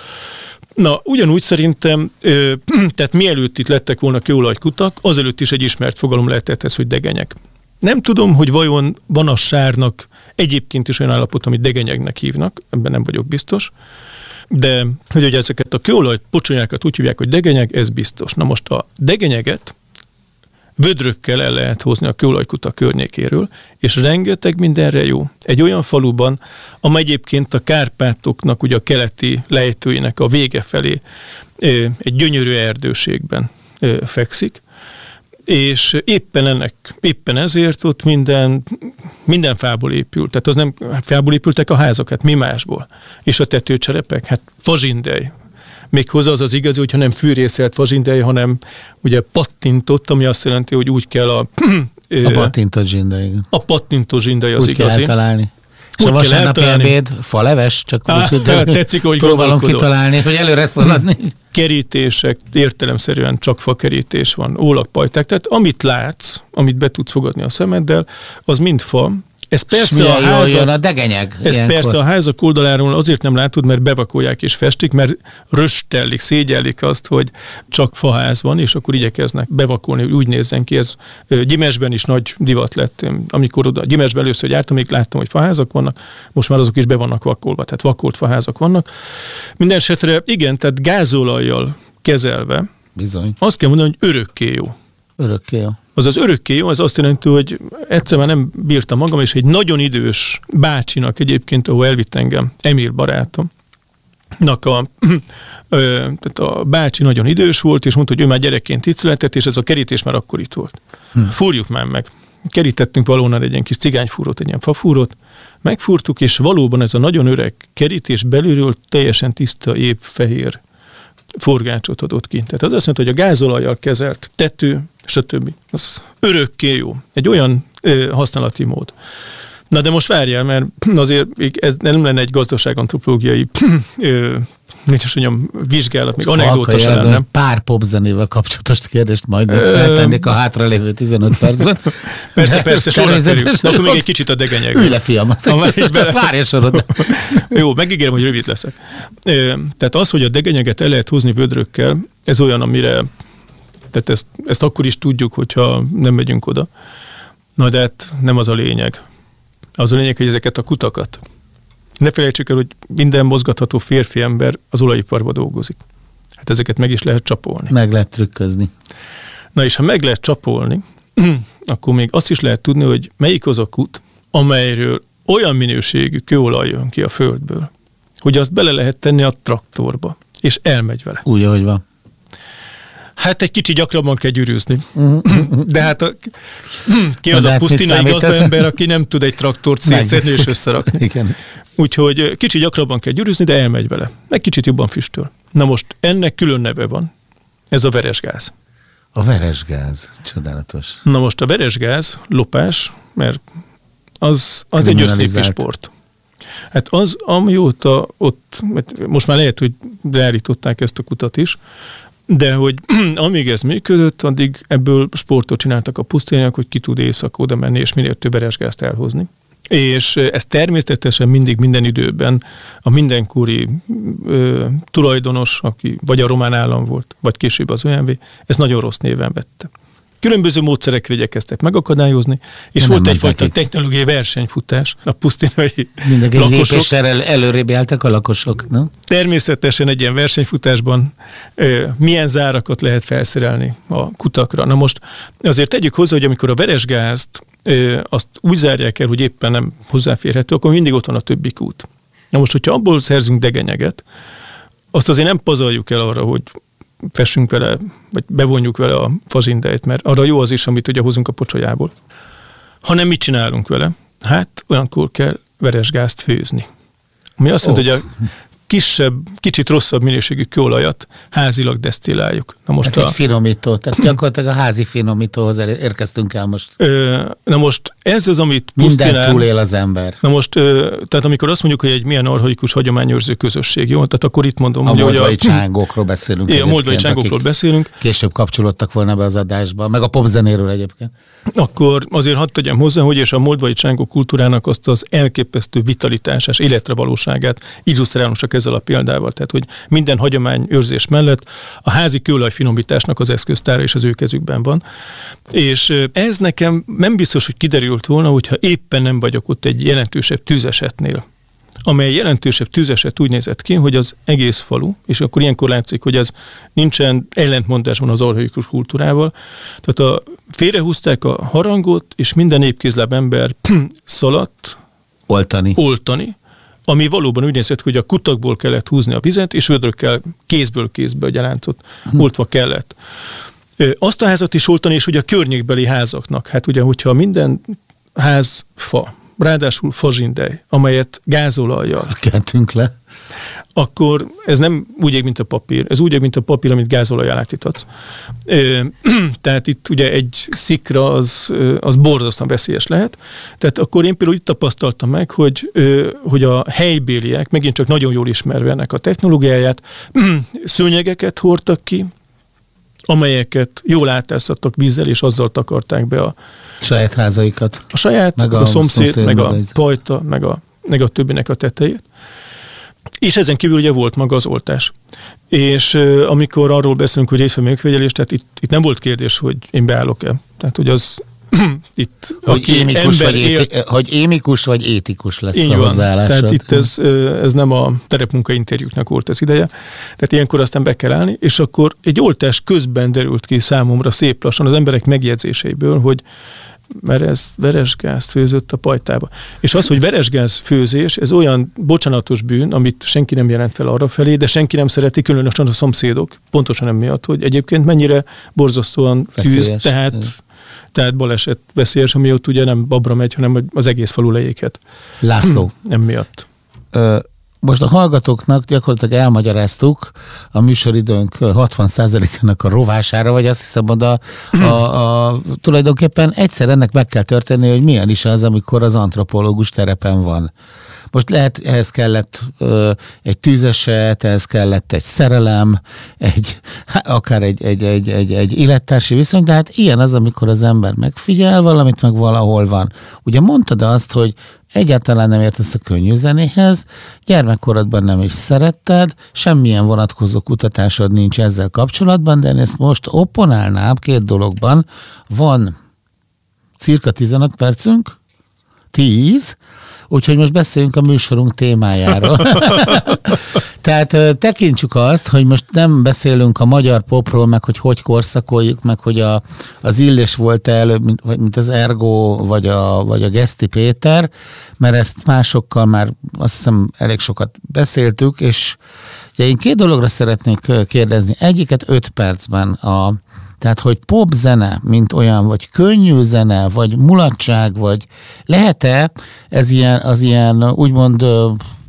Na, ugyanúgy szerintem, ö, tehát mielőtt itt lettek volna kőolajkutak, azelőtt is egy ismert fogalom lehetett ez, hogy degenyek. Nem tudom, hogy vajon van a sárnak egyébként is olyan állapot, amit degenyegnek hívnak, ebben nem vagyok biztos, de hogy, hogy ezeket a kőolaj pocsonyákat úgy hívják, hogy degenyeg, ez biztos. Na most a degenyeget vödrökkel el lehet hozni a kőolajkuta környékéről, és rengeteg mindenre jó. Egy olyan faluban, amely egyébként a Kárpátoknak, ugye a keleti lejtőinek a vége felé egy gyönyörű erdőségben fekszik, és éppen ennek, éppen ezért ott minden, minden fából épült. Tehát az nem hát fából épültek a házak, hát mi másból. És a tetőcserepek, hát vazsindej. Méghozzá az az igazi, hogyha nem fűrészelt vazsindej, hanem ugye pattintott, ami azt jelenti, hogy úgy kell a... A patintot zsinda, igen. a pattintott zsindej az Úgy kell igazi. eltalálni. És a kell vasárnapi ebéd faleves, csak Á, úgy, hogy tetszik, hogy próbálom kitalálni, hogy előre szaladni. kerítések, értelemszerűen csak fakerítés van, ólagpajták, tehát amit látsz, amit be tudsz fogadni a szemeddel, az mind fa. Ez persze a házak, jön a degenyeg. ez ilyenkor. persze a házak oldaláról azért nem látod, mert bevakolják és festik, mert röstellik, szégyellik azt, hogy csak faház van, és akkor igyekeznek bevakolni, hogy úgy nézzen ki. Ez Gyimesben is nagy divat lett. Amikor oda Gyimesben először jártam, még láttam, hogy faházak vannak, most már azok is be vannak vakolva, tehát vakolt faházak vannak. Minden esetre igen, tehát gázolajjal kezelve, Bizony. azt kell mondani, hogy örökké jó. Örökké jó. Az az örökké jó, az azt jelenti, hogy egyszer már nem bírtam magam, és egy nagyon idős bácsinak egyébként, ahol elvitt engem, Emil barátom, Nak a, ö, tehát a bácsi nagyon idős volt, és mondta, hogy ő már gyerekként itt született, és ez a kerítés már akkor itt volt. Hm. Fúrjuk már meg. Kerítettünk valóban egy ilyen kis cigányfúrót, egy ilyen fafúrót, megfúrtuk, és valóban ez a nagyon öreg kerítés belülről teljesen tiszta, épp fehér forgácsot adott ki. Tehát az azt mondta, hogy a gázolajjal kezelt tető, stb. Az örökké jó. Egy olyan ö, használati mód. Na de most várjál, mert azért ez nem lenne egy gazdaságantropológiai nincs is mondjam, vizsgálat, még anekdóta sem lenne. pár popzenével kapcsolatos kérdést majd még feltennék a hátralévő 15 percben. Persze, persze, sorra kerül. De akkor még egy kicsit a deganyeg. Ülj le, fiam, azt bele- várj sorod. Jó, megígérem, hogy rövid leszek. Tehát az, hogy a degenyeget el lehet hozni vödrökkel, ez olyan, amire, tehát ezt, ezt akkor is tudjuk, hogyha nem megyünk oda. Na de hát nem az a lényeg. Az a lényeg, hogy ezeket a kutakat. Ne felejtsük el, hogy minden mozgatható férfi ember az olajiparban dolgozik. Hát ezeket meg is lehet csapolni. Meg lehet trükközni. Na és ha meg lehet csapolni, akkor még azt is lehet tudni, hogy melyik az a kut, amelyről olyan minőségű kőolaj jön ki a földből, hogy azt bele lehet tenni a traktorba, és elmegy vele. Úgy, ahogy van. Hát egy kicsi gyakrabban kell gyűrűzni. De hát a, ki az a pusztinai gazdaember, aki nem tud egy traktort szétszedni és összerakni. Igen. Úgyhogy kicsi gyakrabban kell gyűrűzni, de elmegy vele. Meg kicsit jobban füstöl. Na most ennek külön neve van. Ez a veresgáz. A veresgáz. Csodálatos. Na most a veresgáz, lopás, mert az, az egy össznépi sport. Hát az, amióta ott, most már lehet, hogy leállították ezt a kutat is, de hogy amíg ez működött, addig ebből sportot csináltak a pusztények, hogy ki tud éjszaka oda menni, és minél több veresgázt elhozni. És ez természetesen mindig minden időben a mindenkori ö, tulajdonos, aki vagy a román állam volt, vagy később az OMV, ez nagyon rossz néven vette. Különböző módszerekre igyekeztek megakadályozni, és De volt egyfajta technológiai versenyfutás a pusztinai Mindenki egy lakosok. el, előrébb jártak a lakosok, nem? Természetesen egy ilyen versenyfutásban ö, milyen zárakat lehet felszerelni a kutakra. Na most azért tegyük hozzá, hogy amikor a veresgázt ö, azt úgy zárják el, hogy éppen nem hozzáférhető, akkor mindig ott van a többi kút. Na most, hogyha abból szerzünk degenyeget, azt azért nem pazarjuk el arra, hogy fessünk vele, vagy bevonjuk vele a fazindejt, mert arra jó az is, amit ugye hozunk a pocsolyából. Hanem mit csinálunk vele? Hát olyankor kell veresgázt főzni. Ami azt jelenti, Ó. hogy a kisebb, kicsit rosszabb minőségű kőolajat házilag desztilláljuk. Na most Hát a, egy finomító. Tehát gyakorlatilag a házi finomítóhoz érkeztünk el most. ö, na most ez az, amit Minden pusztinán- túlél az ember. Na most, ö, tehát amikor azt mondjuk, hogy egy milyen arhaikus hagyományőrző közösség, jó? Tehát akkor itt mondom, A hogy, hogy moldvai csángókról beszélünk. Igen, a moldvai csángokról beszélünk, Később kapcsolódtak volna be az adásba, meg a popzenéről egyébként. Akkor azért hadd tegyem hozzá, hogy és a moldvai csángó kultúrának azt az elképesztő vitalitásás, életre valóságát illusztrálom csak ezzel a példával. Tehát, hogy minden hagyományőrzés mellett a házi kőolaj finomításnak az eszköztára is az ő kezükben van. És ez nekem nem biztos, hogy kiderült volna, hogyha éppen nem vagyok ott egy jelentősebb tűzesetnél amely jelentősebb tűzeset úgy nézett ki, hogy az egész falu, és akkor ilyenkor látszik, hogy ez nincsen ellentmondásban az arhaikus kultúrával. Tehát a, félrehúzták a harangot, és minden népkézláb ember szaladt Oltani. oltani, ami valóban úgy nézett, hogy a kutakból kellett húzni a vizet, és vödrökkel kézből kézbe a láncot oltva kellett. Azt a házat is oltani, és ugye a környékbeli házaknak. Hát ugye, hogyha minden ház fa, ráadásul fazsindej, amelyet gázolajjal, Keltünk le. akkor ez nem úgy ég, mint a papír. Ez úgy ég, mint a papír, amit gázolaj átítatsz. Tehát itt ugye egy szikra az, az borzasztóan veszélyes lehet. Tehát akkor én például itt tapasztaltam meg, hogy, hogy a helybéliek, megint csak nagyon jól ismerve ennek a technológiáját, szőnyegeket hordtak ki, amelyeket jól átáztattak vízzel, és azzal takarták be a, Saját házaikat. a saját, Meg a, a szomszéd, szomszéd, meg meg a pajta, meg a, meg a többinek a tetejét. És ezen kívül ugye volt maga az oltás. És amikor arról beszélünk, hogy részben megfigyelés, tehát itt, itt nem volt kérdés, hogy én beállok-e. Tehát, hogy az itt, Hogy émikus, vagy él- éti, hogy émikus vagy étikus lesz így a hozzáállásod. Tehát itt ez, ez nem a terepmunkainterjúknak volt az ideje. Tehát ilyenkor aztán be kell állni, és akkor egy oltás közben derült ki számomra szép lassan az emberek megjegyzéseiből, hogy mert ez veresgázt főzött a pajtába. És az, hogy veresgáz főzés, ez olyan bocsánatos bűn, amit senki nem jelent fel arra felé, de senki nem szereti, különösen a szomszédok, pontosan emiatt, hogy egyébként mennyire borzasztóan tűz, tehát, Igen. Tehát baleset veszélyes, ami ott ugye nem babra megy, hanem az egész falu leéket László, emiatt. ö, most a hallgatóknak gyakorlatilag elmagyaráztuk a műsoridőnk 60%-ának a rovására, vagy azt hiszem, hogy a, a, a, tulajdonképpen egyszer ennek meg kell történni, hogy milyen is az, amikor az antropológus terepen van. Most lehet, ehhez kellett ö, egy tűzeset, ehhez kellett egy szerelem, egy, há- akár egy, egy, egy, egy, egy élettársi viszony, de hát ilyen az, amikor az ember megfigyel valamit, meg valahol van. Ugye mondtad azt, hogy egyáltalán nem értesz a könnyű zenéhez, gyermekkorodban nem is szeretted, semmilyen vonatkozó kutatásod nincs ezzel kapcsolatban, de én ezt most opponálnám két dologban. Van cirka 15 percünk, 10, úgyhogy most beszéljünk a műsorunk témájáról. Tehát tekintsük azt, hogy most nem beszélünk a magyar popról, meg hogy hogy korszakoljuk, meg hogy a, az Illés volt előbb, mint, mint az Ergo, vagy a, vagy a Geszti Péter, mert ezt másokkal már azt hiszem elég sokat beszéltük, és ugye én két dologra szeretnék kérdezni. Egyiket öt percben a, tehát, hogy pop zene, mint olyan, vagy könnyű zene, vagy mulatság, vagy lehet-e ez ilyen, az ilyen úgymond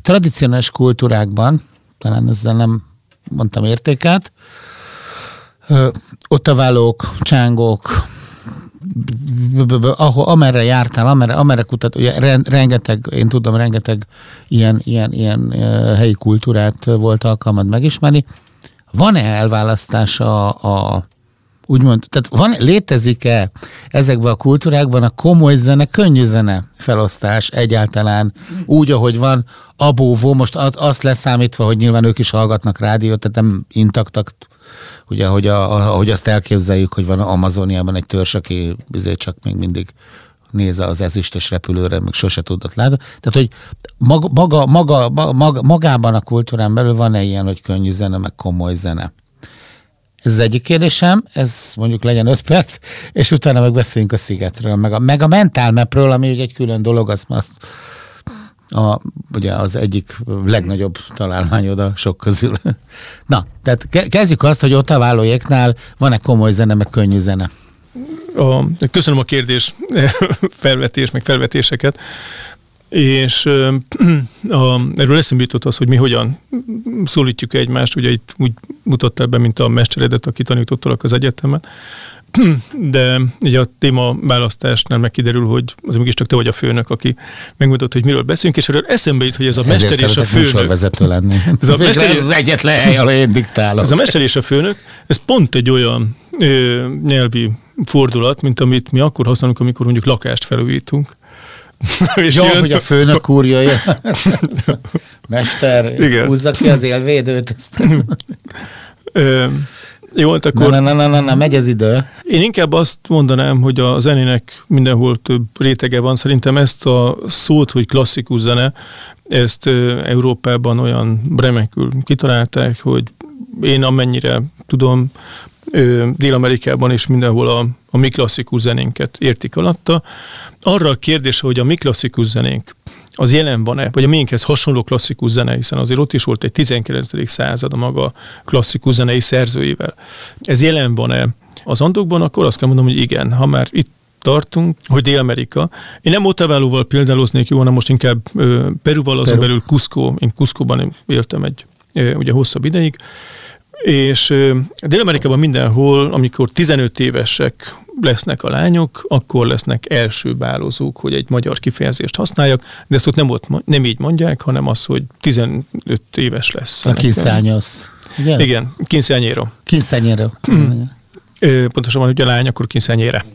tradicionális kultúrákban, talán ezzel nem mondtam értéket, ottaválók, csángok, ahol, amerre jártál, amerre, amerre kutat, ugye rengeteg, én tudom, rengeteg ilyen, ilyen, ilyen helyi kultúrát volt alkalmad megismerni. Van-e elválasztása a, a úgymond, tehát van, létezik-e ezekben a kultúrákban a komoly zene, könnyű zene felosztás egyáltalán úgy, ahogy van, abóvó, most azt leszámítva, hogy nyilván ők is hallgatnak rádiót, tehát nem intaktak, ugye, ahogy, a, ahogy azt elképzeljük, hogy van Amazoniában egy törzs, aki bizony csak még mindig nézze az ezüstös repülőre, még sose tudott látni. Tehát, hogy maga, maga, maga, maga, magában a kultúrán belül van-e ilyen, hogy könnyű zene, meg komoly zene? Ez az egyik kérdésem, ez mondjuk legyen öt perc, és utána meg beszéljünk a szigetről, meg a, meg a mentál mapről, ami ugye egy külön dolog, azt, azt a, ugye az egyik legnagyobb találmányod a sok közül. Na, tehát kezdjük azt, hogy ott a vállójéknál van-e komoly zene, meg könnyű zene? A, köszönöm a kérdés, felvetés, meg felvetéseket. És a, erről eszembe jutott az, hogy mi hogyan szólítjuk egymást, ugye itt úgy mutattál be, mint a mesteredet, aki tanítottalak az egyetemen, de ugye a téma választásnál megkiderül, hogy az mégiscsak te vagy a főnök, aki megmutatott, hogy miről beszélünk, és erről eszembe jut, hogy ez a Ezért mester és a főnök. lenni. Ez, a mester, ez az egyetlen hely, ahol én diktálok. Ez a mester és a főnök, ez pont egy olyan ö, nyelvi fordulat, mint amit mi akkor használunk, amikor mondjuk lakást felújítunk. és Jó, jön... hogy a főnök úr jöjjön. Mester, Igen. húzza ki az élvédőt. Ö, jó, hát akkor... Na, na, na, na, na, megy az idő. Én inkább azt mondanám, hogy a zenének mindenhol több rétege van. Szerintem ezt a szót, hogy klasszikus zene, ezt Európában olyan remekül kitalálták, hogy én amennyire tudom, Dél-Amerikában és mindenhol a, a mi klasszikus zenénket értik alatta. Arra a kérdése, hogy a mi klasszikus zenénk az jelen van-e, vagy a miénkhez hasonló klasszikus zene, hiszen azért ott is volt egy 19. század a maga klasszikus zenei szerzőivel. Ez jelen van-e az andokban, akkor azt kell mondanom, hogy igen, ha már itt tartunk, hogy Dél-Amerika. Én nem Otaválóval példáloznék, jó, hanem most inkább Peruval, azon Peru. belül Cusco. Én Cusco-ban éltem egy ugye hosszabb ideig. És Dél-Amerikában mindenhol, amikor 15 évesek lesznek a lányok, akkor lesznek első bálozók, hogy egy magyar kifejezést használjak, de ezt ott nem, ott, nem így mondják, hanem az, hogy 15 éves lesz. A kinszányosz. Igen, Igen kinszányéro. Kinszányéro. Pontosan, hogy a lány, akkor kinszányére.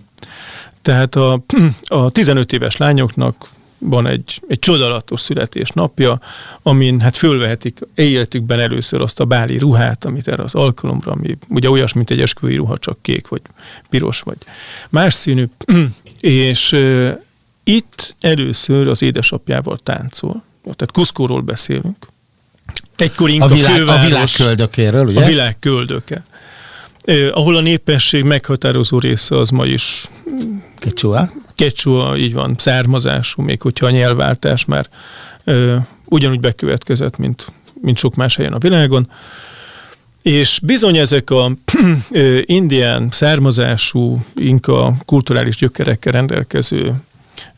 Tehát a, a 15 éves lányoknak van egy, egy csodálatos születésnapja, amin hát fölvehetik életükben először azt a báli ruhát, amit erre az alkalomra, ami ugye olyas, mint egy esküvői ruha, csak kék, vagy piros, vagy más színű, és uh, itt először az édesapjával táncol. Tehát Kuszkóról beszélünk. Egykor a, világ, főváros, a világ köldökéről, ugye? A világ köldöke. Ahol a népesség meghatározó része az ma is Kecsua. Kecsua, így van, származású, még hogyha a nyelvváltás már ö, ugyanúgy bekövetkezett, mint, mint sok más helyen a világon. És bizony ezek a ö, indián származású, inka kulturális gyökerekkel rendelkező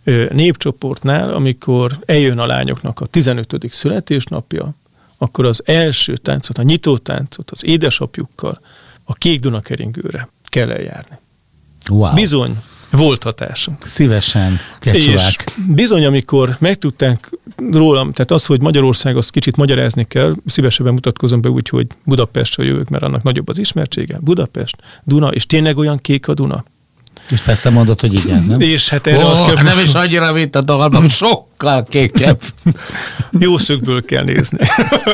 ö, népcsoportnál, amikor eljön a lányoknak a 15. születésnapja, akkor az első táncot, a nyitótáncot az édesapjukkal a Kék Dunakeringőre kell eljárni. Wow. Bizony, volt hatása. Szívesen, És bizony, amikor megtudták rólam, tehát az, hogy Magyarország, azt kicsit magyarázni kell, szívesebben mutatkozom be úgy, hogy Budapestről jövök, mert annak nagyobb az ismertsége. Budapest, Duna, és tényleg olyan kék a Duna. És persze mondod, hogy igen, nem? És hát erre oh, azt kell... Nem is annyira, mint a dalban, sokkal sokkal kékebb. Jó szögből kell nézni.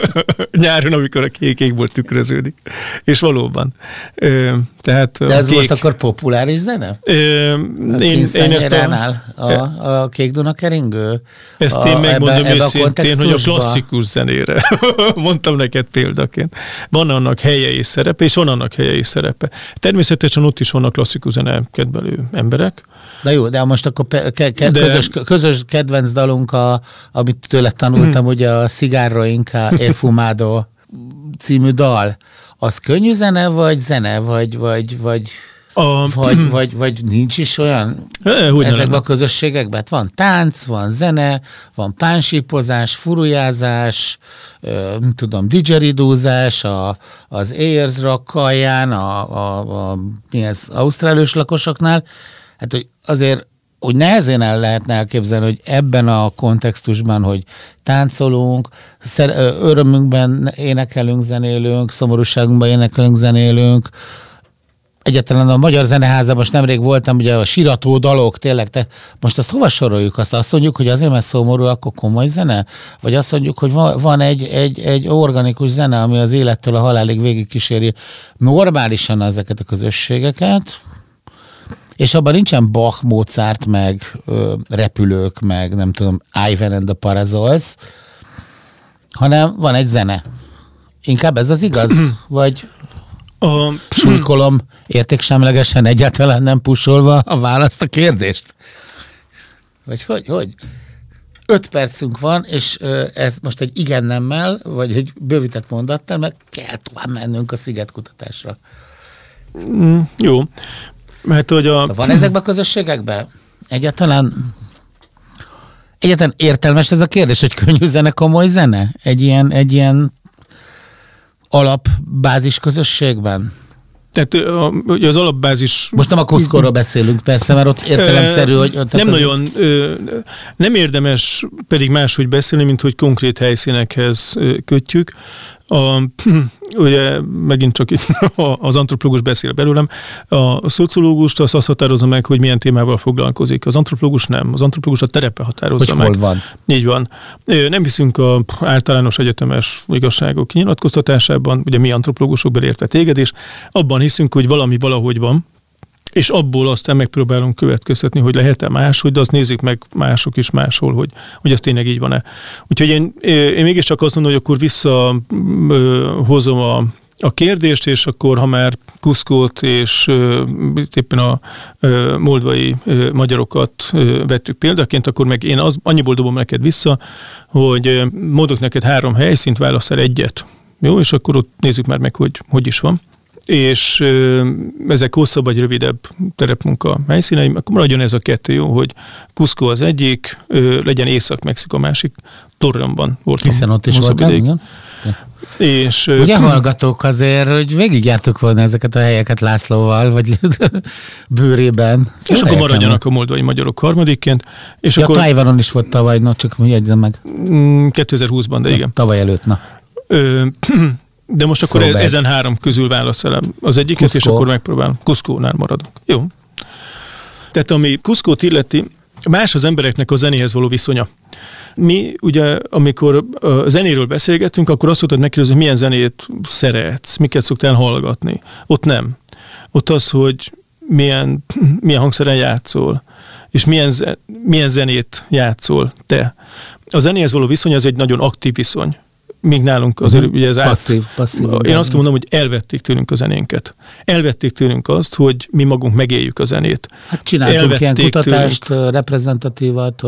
Nyáron, amikor a kék égból tükröződik. És valóban. Ö, tehát De ez kék, most akkor populáris zene? Ö, én, én ezt a, a, a Kék Duna keringő? Ezt a, én megmondom ebbe, őszintén, ebbe a hogy a klasszikus zenére. Mondtam neked példaként. Van annak helye és szerepe, és van annak helye és szerepe. Természetesen ott is vannak klasszikus zene kedvelő emberek, Na jó, de most akkor pe, ke, ke, de... közös, közös kedvenc dalunk, a, amit tőle tanultam, hmm. ugye a Cigarro Inca El Fumado című dal. Az könnyű zene, vagy zene, vagy, vagy, vagy, a... vagy, vagy, vagy nincs is olyan e, ezekben a közösségekben? Hát van tánc, van zene, van pánsípozás, furujázás, nem tudom, didgeridózás, a, az Ayers Rock a, a, a, mi ez, ausztrálius lakosoknál, hát hogy azért hogy nehezen el lehetne elképzelni, hogy ebben a kontextusban, hogy táncolunk, örömünkben énekelünk, zenélünk, szomorúságunkban énekelünk, zenélünk, egyetlen a Magyar Zeneházban most nemrég voltam, ugye a sirató dalok, tényleg, te, most azt hova soroljuk? Azt azt mondjuk, hogy azért, mert szomorú, akkor komoly zene? Vagy azt mondjuk, hogy van, van egy, egy, egy organikus zene, ami az élettől a halálig végigkíséri normálisan ezeket a közösségeket, és abban nincsen Bach, Mozart, meg ö, repülők, meg nem tudom, Ivan and the Parasols, hanem van egy zene. Inkább ez az igaz? Vagy a... súlykolom értéksemlegesen egyáltalán nem pusolva a választ a kérdést? Vagy hogy, hogy? Öt percünk van, és ez most egy igen nemmel, vagy egy bővített mondattal, meg kell tovább mennünk a szigetkutatásra. Mm, jó. Mert hogy a... Szóval van ezekben a közösségekben? Egyáltalán Egyáltalán értelmes ez a kérdés, hogy könnyű zene, komoly zene? Egy ilyen, egy ilyen alapbázis közösségben? Tehát az alapbázis... Most nem a Kuszkorról beszélünk persze, mert ott értelemszerű, hogy... Nem az... nagyon, nem érdemes pedig máshogy beszélni, mint hogy konkrét helyszínekhez kötjük. A, ugye megint csak az antropológus beszél belőlem, a szociológust az azt határozza meg, hogy milyen témával foglalkozik. Az antropológus nem. Az antropológus a terepe határozza hogy meg. Hol van. Így van. Nem hiszünk a általános egyetemes igazságok kinyilatkoztatásában, ugye mi antropológusok belértve téged, és abban hiszünk, hogy valami valahogy van, és abból aztán megpróbálunk következtetni, hogy lehet-e máshogy, de azt nézzük meg mások is máshol, hogy, hogy ez tényleg így van-e. Úgyhogy én, én mégiscsak azt mondom, hogy akkor visszahozom a, a kérdést, és akkor, ha már Kuszkót és uh, éppen a uh, moldvai uh, magyarokat uh, vettük példaként, akkor meg én az, annyiból dobom neked vissza, hogy uh, mondok neked három helyszínt, válasz egyet. Jó, és akkor ott nézzük már meg, hogy hogy is van és ezek hosszabb vagy rövidebb terepmunka helyszíneim, akkor maradjon ez a kettő jó, hogy Cusco az egyik, legyen Észak-Mexika a másik, Torreonban voltam. Hiszen ott is voltam, igen. És, Ugye hallgatók azért, hogy végigjártuk volna ezeket a helyeket Lászlóval, vagy bőrében. Szóval és akkor maradjanak a moldvai magyarok harmadikként. És ja, akkor... Tájvanon is volt tavaly, no, csak jegyzem meg. 2020-ban, de igen. Tavaly előtt, na. Ö, De most akkor szóval ezen három közül válaszolom az egyiket, Kuszkó. és akkor megpróbálom. Kuszkónál maradunk. Jó. Tehát ami Kuszkót illeti, más az embereknek a zenéhez való viszonya. Mi ugye, amikor a zenéről beszélgetünk, akkor azt mondtad megkérdezni, hogy milyen zenét szeretsz, miket szoktál hallgatni. Ott nem. Ott az, hogy milyen, milyen hangszeren játszol, és milyen, milyen zenét játszol te. A zenéhez való viszony az egy nagyon aktív viszony míg nálunk azért uh-huh. ugye ez passzív, át, passzív. Én azt kell mondom, hogy elvették tőlünk a zenénket. Elvették tőlünk azt, hogy mi magunk megéljük a zenét. Hát csináltunk elvették ilyen kutatást, tőlünk. reprezentatívat,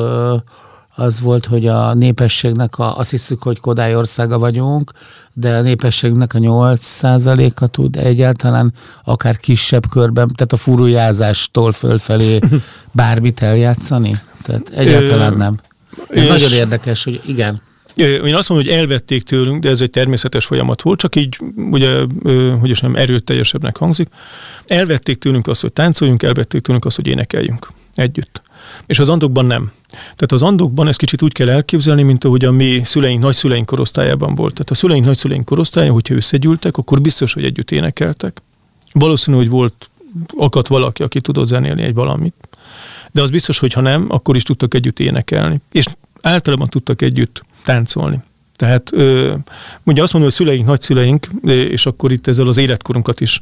az volt, hogy a népességnek, a, azt hiszük, hogy Kodály országa vagyunk, de a népességnek a 8%-a tud egyáltalán akár kisebb körben, tehát a furujázástól fölfelé bármit eljátszani? Tehát egyáltalán nem. Ez nagyon érdekes, hogy igen. Én azt mondom, hogy elvették tőlünk, de ez egy természetes folyamat volt, csak így, ugye, hogy is nem erőteljesebbnek hangzik. Elvették tőlünk azt, hogy táncoljunk, elvették tőlünk azt, hogy énekeljünk együtt. És az andokban nem. Tehát az andokban ezt kicsit úgy kell elképzelni, mint ahogy a mi szüleink, nagyszüleink korosztályában volt. Tehát a szüleink, nagyszüleink korosztálya, hogyha összegyűltek, akkor biztos, hogy együtt énekeltek. Valószínű, hogy volt, akadt valaki, aki tudott zenélni egy valamit. De az biztos, hogy ha nem, akkor is tudtak együtt énekelni. És általában tudtak együtt táncolni. Tehát mondja azt mondom, hogy szüleink, nagyszüleink, és akkor itt ezzel az életkorunkat is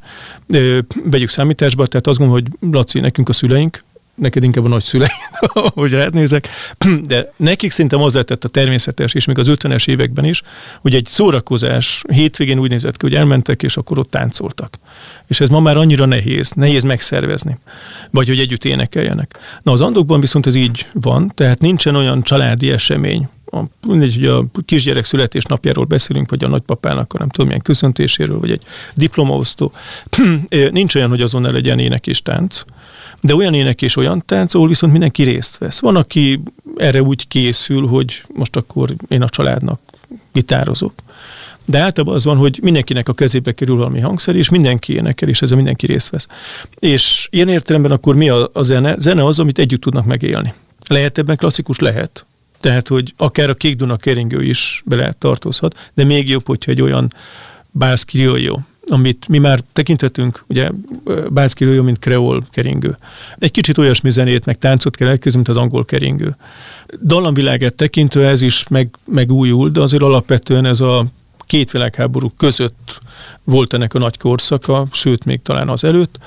vegyük számításba, tehát azt gondolom, hogy Laci, nekünk a szüleink, neked inkább a nagyszüleid, hogy rád nézek, de nekik szerintem az lehetett a természetes, és még az 50-es években is, hogy egy szórakozás hétvégén úgy nézett ki, hogy elmentek, és akkor ott táncoltak. És ez ma már annyira nehéz, nehéz megszervezni, vagy hogy együtt énekeljenek. Na az andokban viszont ez így van, tehát nincsen olyan családi esemény, a, mindegy, hogy a kisgyerek születésnapjáról beszélünk, vagy a nagypapának a nem tudom milyen köszöntéséről, vagy egy diplomaosztó. Nincs olyan, hogy azon ne legyen ének és tánc, de olyan ének és olyan tánc, ahol viszont mindenki részt vesz. Van, aki erre úgy készül, hogy most akkor én a családnak gitározok. De általában az van, hogy mindenkinek a kezébe kerül valami hangszer, és mindenki énekel, és ez a mindenki részt vesz. És ilyen értelemben akkor mi a, a zene? Zene az, amit együtt tudnak megélni. Lehet ebben klasszikus? Lehet. Tehát, hogy akár a Kék Duna keringő is bele tartozhat, de még jobb, hogyha egy olyan jó, amit mi már tekintetünk, ugye jó, mint kreol keringő. Egy kicsit olyasmi zenét, meg táncot kell elképzelni, mint az angol keringő. Dallamvilágát tekintve ez is meg, megújul, de azért alapvetően ez a két világháború között volt ennek a nagy korszaka, sőt, még talán az előtt.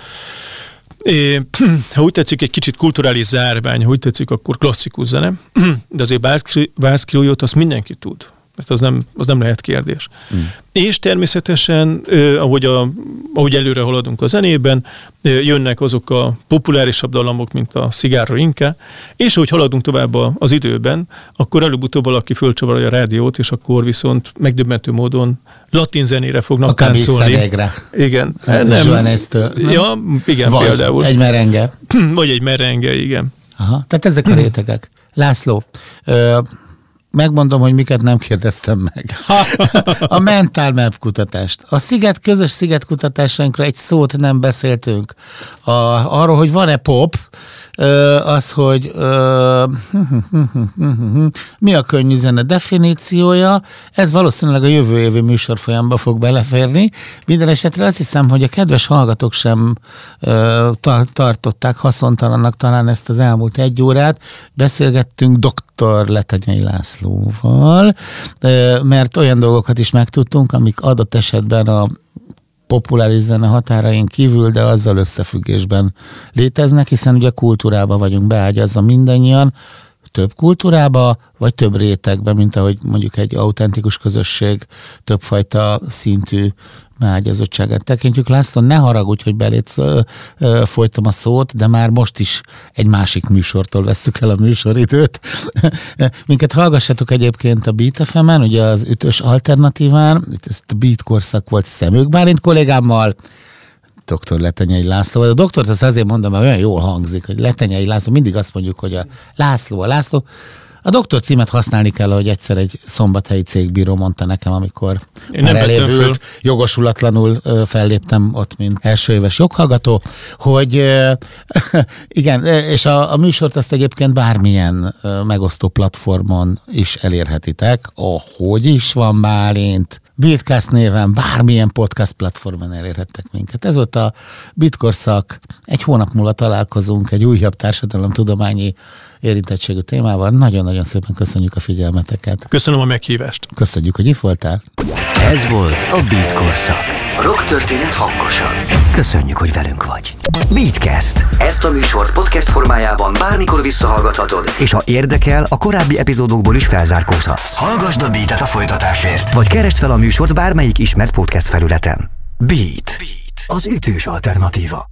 É, ha úgy tetszik, egy kicsit kulturális zárvány, ha úgy tetszik, akkor klasszikus zene, de azért Vászkriójót azt mindenki tud. Az nem, az nem lehet kérdés. Mm. És természetesen, ahogy, a, ahogy előre haladunk a zenében, jönnek azok a populárisabb dallamok, mint a Szigárra Inka, és ahogy haladunk tovább az időben, akkor előbb-utóbb valaki fölcsavarja a rádiót, és akkor viszont megdöbbentő módon latin zenére fognak a táncolni. Igen. Nem. Zsuanesztől. Ja, igen, Vagy például. egy merenge. Vagy egy merenge, igen. Aha, tehát ezek a rétegek. László, ö, megmondom, hogy miket nem kérdeztem meg. A mental map kutatást. A sziget, közös szigetkutatásainkra egy szót nem beszéltünk. A, arról, hogy van-e pop, az, hogy mi a könnyű zene definíciója, ez valószínűleg a jövő évi műsorfolyamba fog beleférni. Minden esetre azt hiszem, hogy a kedves hallgatók sem tartották haszontalannak talán ezt az elmúlt egy órát. Beszélgettünk dr. Letanyai Lászlóval, mert olyan dolgokat is megtudtunk, amik adott esetben a populáris zene határain kívül, de azzal összefüggésben léteznek, hiszen ugye kultúrába vagyunk beágyazva mindannyian, több kultúrába, vagy több rétegbe, mint ahogy mondjuk egy autentikus közösség többfajta szintű beágyazottságát tekintjük. László, ne haragudj, hogy belét folytam a szót, de már most is egy másik műsortól vesszük el a műsoridőt. Minket hallgassatok egyébként a Beat fm ugye az ütős alternatíván, ezt a Beat korszak volt Szemők Bálint kollégámmal, dr. Letenyei László. A doktort azt azért mondom, mert olyan jól hangzik, hogy Letenyei László, mindig azt mondjuk, hogy a László, a László. A doktor címet használni kell, hogy egyszer egy szombathelyi cégbíró mondta nekem, amikor Én már elévült, jogosulatlanul felléptem ott, mint első éves joghallgató, hogy igen, és a, a műsort azt egyébként bármilyen megosztó platformon is elérhetitek, ahogy is van Bálint, Bitcast néven bármilyen podcast platformon elérhettek minket. Ez volt a Bitkorszak. Egy hónap múlva találkozunk egy újabb társadalomtudományi érintettségű témával. Nagyon-nagyon szépen köszönjük a figyelmeteket. Köszönöm a meghívást. Köszönjük, hogy itt voltál. Ez volt a Beat Korszak. Rock történet hangosan. Köszönjük, hogy velünk vagy. Beatcast. Ezt a műsort podcast formájában bármikor visszahallgathatod. És ha érdekel, a korábbi epizódokból is felzárkózhatsz. Hallgasd a Beat-et a folytatásért. Vagy keresd fel a műsort bármelyik ismert podcast felületen. Beat. Beat. Az ütős alternatíva.